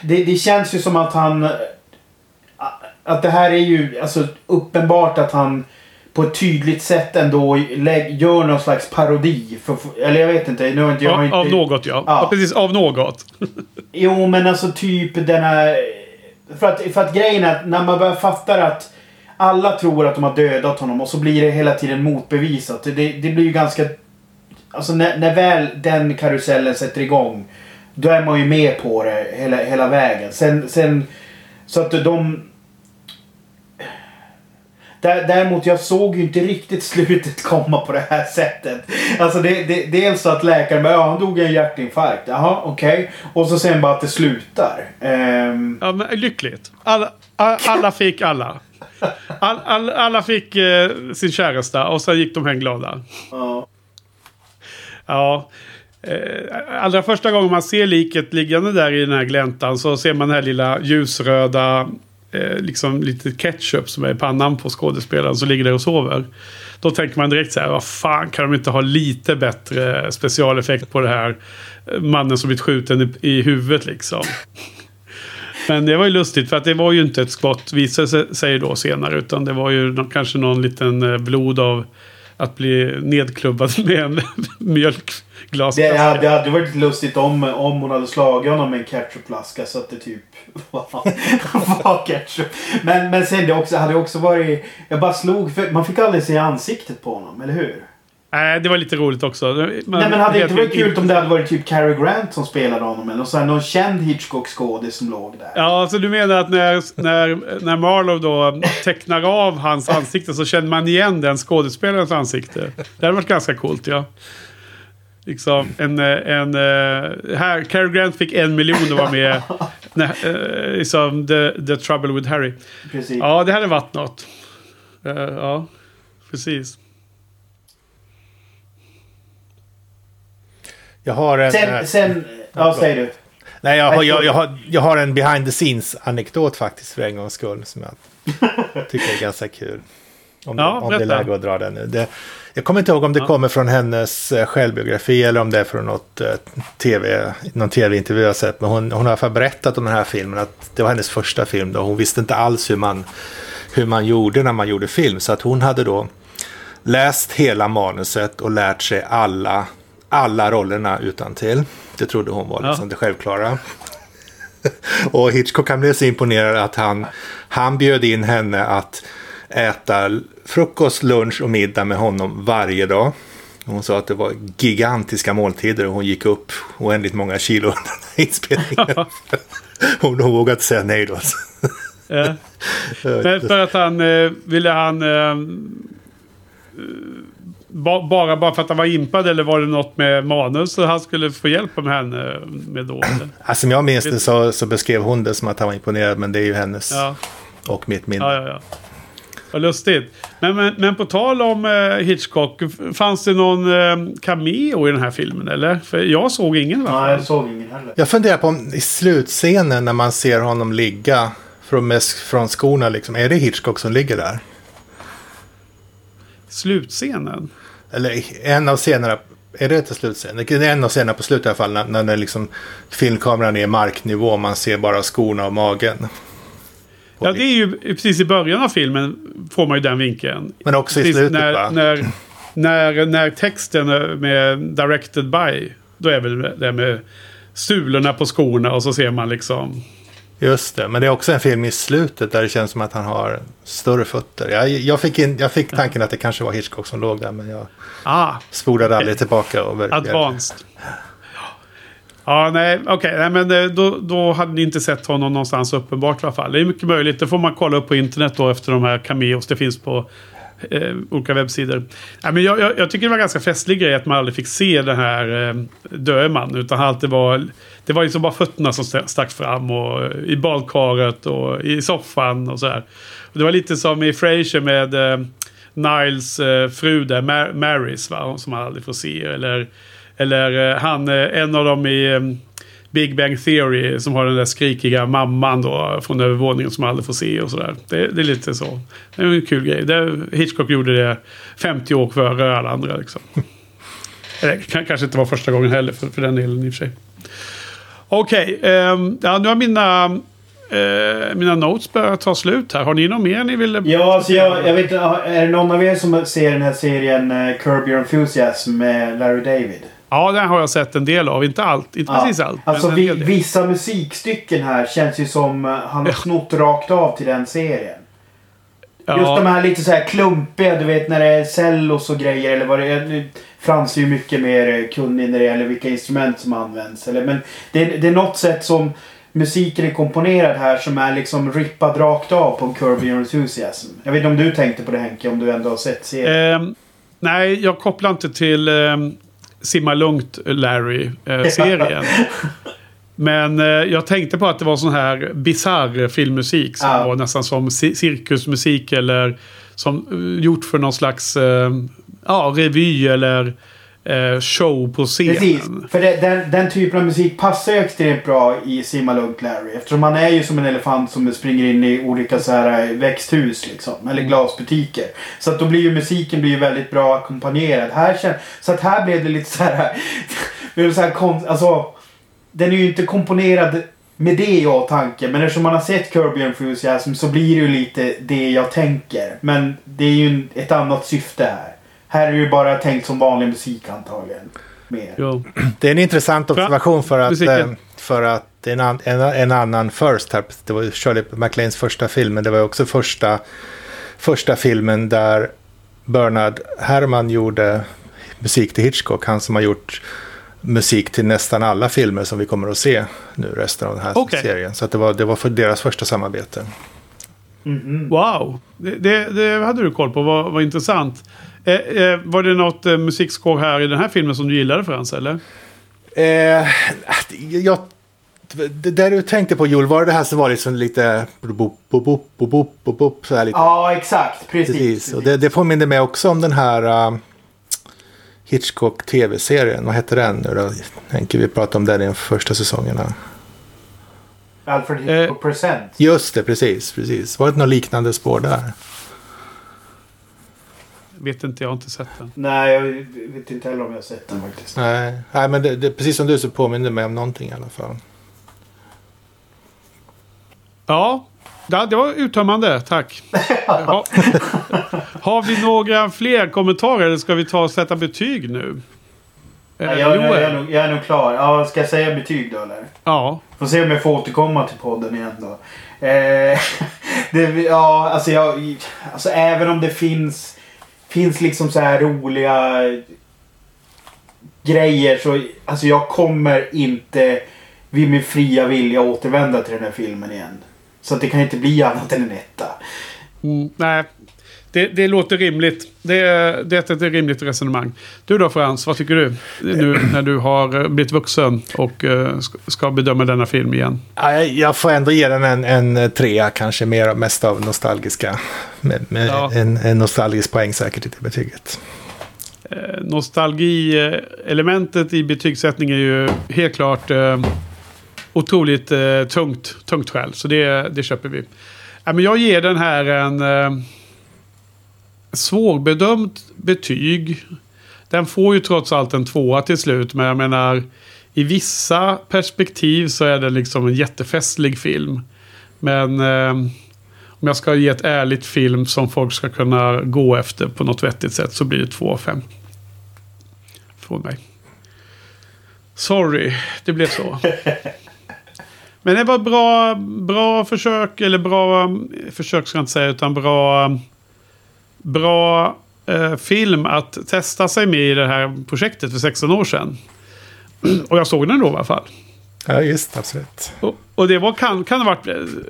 Det, det känns ju som att han... Att det här är ju alltså uppenbart att han på ett tydligt sätt ändå gör någon slags parodi. För, eller jag vet inte. Nu har inte, jag har Av, inte, av något ja. Ja. ja. Precis, av något. Jo, men alltså typ den här... För att, för att grejen är att när man börjar fatta att alla tror att de har dödat honom och så blir det hela tiden motbevisat. Det, det blir ju ganska... Alltså när, när väl den karusellen sätter igång då är man ju med på det hela, hela vägen. Sen, sen... Så att de... Dä- Däremot, jag såg ju inte riktigt slutet komma på det här sättet. Alltså det, det, dels så att läkaren bara, ja han dog i en hjärtinfarkt. Jaha, okej. Och så sen bara att det slutar. Ehm, Ja, men lyckligt. Alla, alla fick alla. All, all, alla fick eh, sin käresta och sen gick de hem glada. ja. Ja. Eh, allra första gången man ser liket liggande där i den här gläntan så ser man den här lilla ljusröda eh, liksom lite ketchup som är i pannan på skådespelaren som ligger där och sover. Då tänker man direkt så här, vad fan kan de inte ha lite bättre specialeffekt på det här eh, mannen som blivit skjuten i, i huvudet liksom. Men det var ju lustigt för att det var ju inte ett skott visade sig då senare utan det var ju kanske någon liten eh, blod av att bli nedklubbad med en mjölkglas. Det hade, det hade varit lustigt om, om hon hade slagit honom med en ketchupflaska så att det typ var, var ketchup. Men, men sen det också, hade också varit... Jag bara slog för man fick aldrig se ansiktet på honom, eller hur? Nej, det var lite roligt också. Men, Nej men hade det inte varit kul om det hade varit typ Cary Grant som spelade honom eller så någon känd Hitchcock-skådis som låg där? Ja, så du menar att när, när, när Marlowe då tecknar av hans ansikte så känner man igen den skådespelarens ansikte. Det hade varit ganska coolt, ja. Liksom en... eh, en eh, här, Cary Grant fick en miljon att vara med. när, eh, liksom the, the Trouble with Harry. Precis. Ja, det hade varit något. Ja, precis. Jag har en... eh, Sen, sen... Ja, säg du. Nej, jag har, jag, jag, har, jag har en behind the scenes-anekdot faktiskt för en gångs skull. Som jag tycker är ganska kul. Om, Ja, om det är läge att dra den nu. Det, jag kommer inte ihåg om det Ja. kommer från hennes eh, självbiografi eller om det är från något, eh, TV, någon tv-intervju jag har sett. Men hon, hon har i alla fall berättat om den här filmen. Att det var hennes första film. Då. Hon visste inte alls hur man, hur man gjorde när man gjorde film. Så att hon hade då läst hela manuset och lärt sig alla, alla rollerna utan till. Det trodde hon var Ja. liksom det självklara. och Hitchcock han blev så imponerad att han, han bjöd in henne att äta frukost, lunch och middag med honom varje dag. Hon sa att det var gigantiska måltider och hon gick upp oändligt många kilo under inspelningen. hon, vågade inte säga nej då. Eh, Men för att han eh, ville han... Eh, ba, bara, bara för att han var impad eller var det något med manus så han skulle få hjälp med henne med då? eller? Alltså, som jag minns det så, så beskrev hon det som att han var imponerad men det är ju hennes Ja, och mitt minne. ja, ja. ja. Vad lustigt. Men, men, men på tal om eh, Hitchcock. Fanns det någon eh, cameo i den här filmen eller? För jag såg ingen alla Nej, jag såg ingen heller. Jag funderar på om i slutscenen när man ser honom ligga från, med, från skorna, liksom, är det Hitchcock som ligger där? Slutscenen? Eller i- en av scenerna, är det inte slutscenen? Det är en av scenerna på slutet i alla fall, när, när det liksom, filmkameran är i marknivå och man ser bara skorna och magen. Ja, det är ju precis i början av filmen får man ju den vinkeln. Men också i Precis slutet när, va? när, när, när texten med directed by. Då är väl det med sulorna på skorna och så ser man liksom. Just det, men det är också en film i slutet där det känns som att han har större fötter. Jag, jag, fick, in, jag fick tanken att det kanske var Hitchcock som låg där, men jag Ah, spolade aldrig tillbaka. Och advanced. Ja, nej, okej. nej, men eh, då, då hade ni inte sett honom någonstans uppenbart i alla fall. Det är mycket möjligt. Det får man kolla upp på internet då efter de här cameos. Det finns på eh, olika webbsidor. Nej, men jag, jag, jag tycker det var en ganska festlig grej att man aldrig fick se den här eh, döde man. Utan han alltid var, det var liksom bara fötterna som st- stack fram. Och eh, I badkaret och i soffan och så här. Och det var lite som i Frasier med eh, Niles eh, fru där, Mar- Marys, va? som man aldrig får se. Eller, eller eh, han, eh, en av dem i eh, Big Bang Theory som har den där skrikiga mamman då från övervåningen som man aldrig får se och sådär. Det, det är lite så. Det är en kul grej. Det, Hitchcock gjorde det 50 år före alla andra liksom. Eller kan, kanske inte var första gången heller för, för den delen i och för sig. Okej, ehm, ja, nu har mina, eh, mina notes börjat ta slut här. Har ni något mer ni vill... Ja, alltså jag, jag vet inte. Är det någon av er som ser den här serien uh, Curb Your Enthusiasm med Larry David? Ja, den har jag sett en del av. Inte allt. Inte precis allt. Alltså vi, vissa musikstycken här känns ju som uh, han har snott rakt av till den serien. Ja. Just de här lite så här klumpiga, du vet när det är cellos och grejer eller vad det är. Frans är ju mycket mer eh, kunnig när det gäller vilka instrument som används. Eller, men det, är- det är något sätt som musiken är komponerad här som är liksom rippad rakt av på en Curb Your Enthusiasm. Jag vet inte om du tänkte på det Henke, om du ändå har sett serien. Ehm, nej, jag kopplar inte till ehm, Simma Lugnt Larry-serien. Men eh, jag tänkte på att det var sån här bizarr filmmusik som Ja. var nästan som ci- cirkusmusik eller som eh, gjort för någon slags eh, ja, revy eller eh, show på scenen. Precis. För det, den, den typen av musik passar ju extremt bra i Simma Lugnt Larry. Eftersom han är ju som en elefant som springer in i olika så här eh, växthus liksom. Eller glasbutiker. Så att då blir ju musiken blir ju väldigt bra ackompanjerad. Här så att här blev det lite så här... så här konst, alltså, den är ju inte komponerad med det i åtanke. Men eftersom man har sett Kirby Enthusiasm så blir det ju lite det jag tänker. Men det är ju ett annat syfte här. Här är det ju bara tänkt som vanlig musik antagligen. Mer. Jo. Det är en intressant observation för att, Musiken. eh, för att en, an, en, en annan First här. Det var Shirley MacLaines första film, men det var också första, första filmen där Bernard Herrmann gjorde musik till Hitchcock. Han som har gjort musik till nästan alla filmer som vi kommer att se nu resten av den här Okej. serien. Så att det, var, det var för deras första samarbete. Mhm. Wow, det, det, det hade du koll på. Vad, vad intressant. Eh, eh, var det något eh, musikskår här i den här filmen som du gillade Frans, eller? Eh, jag, det där du tänkte på Joel, var det här som var liksom lite... Bop, bop, bop, bop, bop, bop, bop, så här lite Ja, exakt. Precis. Precis, och det, det påminner mig också om den här uh, Hitchcock tv-serien. Vad hette den nu då? Tänker vi prata om den i de första säsongerna. Alfred Eh. Hitchcock Present. Just det, precis, precis. Var det något liknande spår där? Vet inte, jag har inte sett den. Nej, jag vet inte heller om jag har sett den faktiskt. Nej, Nej men det, det, precis som du så påminner det mig om någonting i alla fall. Ja, det det var uttömmande. Tack. ha, har vi några fler kommentarer eller ska vi ta och sätta betyg nu? Nej, jag, jag, jag, är nog, jag är nog klar. Ja, ska jag säga betyg då eller? Ja. Får se om jag får återkomma till podden igen då. Eh, det, ja, alltså jag... Alltså även om det finns... Finns liksom så här roliga grejer så... Alltså jag kommer inte vid min fria vilja återvända till den här filmen igen. Så att det kan inte bli annat än en etta. Mm, nej, det, det låter rimligt. Det, är- det är ett rimligt resonemang. Du då Frans, vad tycker du? Nu när du har eh, blivit vuxen och eh, ska- bedöma denna film igen. Ja, jag, får ändå ge den en, en trea, kanske mer, mest av nostalgiska. Med, med Ja. en, en nostalgisk poäng säkert i det betyget. Eh, Nostalgi-elementet i betygssättning är ju helt klart eh, otroligt eh, tungt, tungt skäl. Så det, det köper vi. Ja, men jag ger den här en eh, svårbedömt betyg. Den får ju trots allt en tvåa till slut. Men jag menar, i vissa perspektiv så är den liksom en jättefestlig film. Men eh, om jag ska ge ett ärligt film som folk ska kunna gå efter på något vettigt sätt så blir det 2 av 5. Från mig. Sorry, det blev så. Men det var bra, bra försök, eller bra försök ska jag inte säga, utan bra, bra eh, film att testa sig med i det här projektet för 16 år sedan. Och jag såg den då i alla fall. Ja, just absolut. Och, och det var, kan, kan ha varit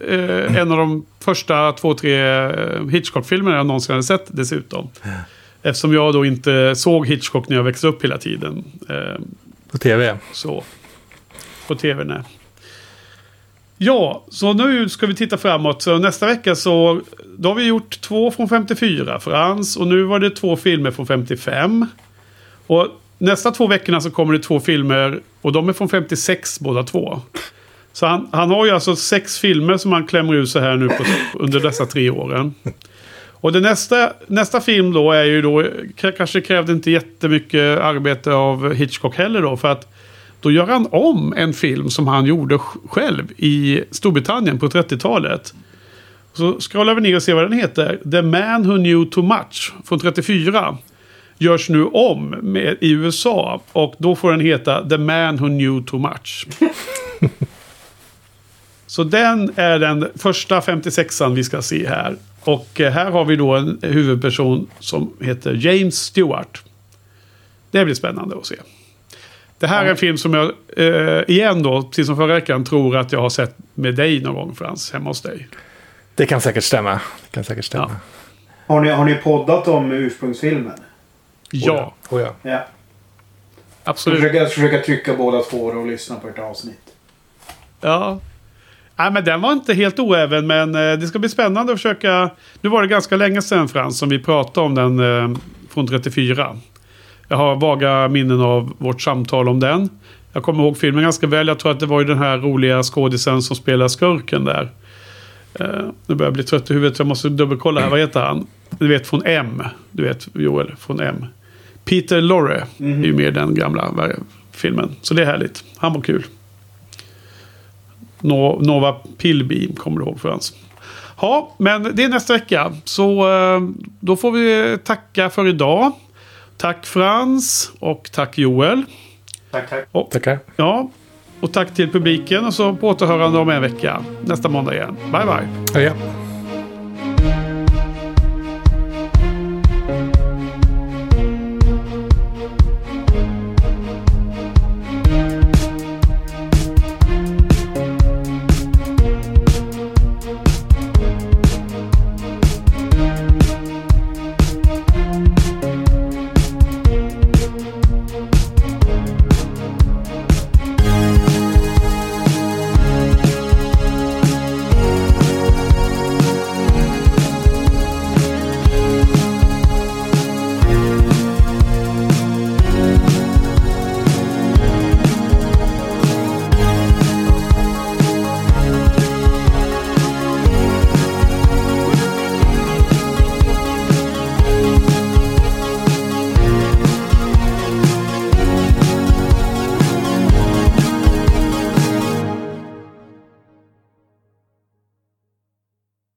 eh, en av de första två, tre eh, Hitchcock-filmerna jag någonsin hade sett dessutom. Eftersom jag då inte såg Hitchcock när jag växte upp hela tiden. Eh, På tv. så. På tv, nej. Ja, så nu ska vi titta framåt. Så nästa vecka så... Då har vi gjort två från 54, Frans. Och nu var det två filmer från 55. Och nästa två veckorna så kommer det två filmer. Och de är från 56 båda två. Så han, han har ju alltså sex filmer som han klämmer ur sig här nu på, under dessa tre åren. Och det nästa, nästa film då är ju då, kanske krävde inte jättemycket arbete av Hitchcock heller då. För att då gör han om en film som han gjorde sj- själv i Storbritannien på 30-talet. Så scrollar vi ner och ser vad den heter. The Man Who Knew Too Much från 34. Görs nu om med, i USA. Och då får den heta The Man Who Knew Too Much. Så den är den första 56an vi ska se här. Och eh, här har vi då en huvudperson som heter James Stewart. Det blir spännande att se. Det här är en film som jag, eh, igen då, precis som förra veckan, tror att jag har sett med dig någon gång Frans, hemma hos dig. Det kan säkert stämma. Det kan säkert stämma. Ja. Har ni, har ni poddat om ursprungsfilmen? Ja, Oh, ja. Ja. Jag absolut. försöker, jag försöker trycka båda två och lyssna på ett avsnitt. Ja. Nej, men den var inte helt oäven, men eh, det ska bli spännande att försöka... Nu var det ganska länge sedan Frans som vi pratade om den eh, från 34. Jag har vaga minnen av vårt samtal om den. Jag kommer ihåg filmen ganska väl. Jag tror att det var ju den här roliga skådisen som spelar skurken där. Uh, nu börjar jag bli trött i huvudet. Jag måste dubbelkolla här. Vad heter han? Du vet från M. Du vet Joel från M. Peter Lorre mm är ju med i den gamla filmen. Så det är härligt. Han var kul. No Nova Pillbeam kommer du ihåg Frans. Ja, men det är nästa vecka. Så eh, då får vi tacka för idag. Tack Frans och tack Joel. Tack, tack. Och, Tackar. Ja, och tack till publiken och så på återhörande om en vecka. Nästa måndag igen. Bye, bye. Ja.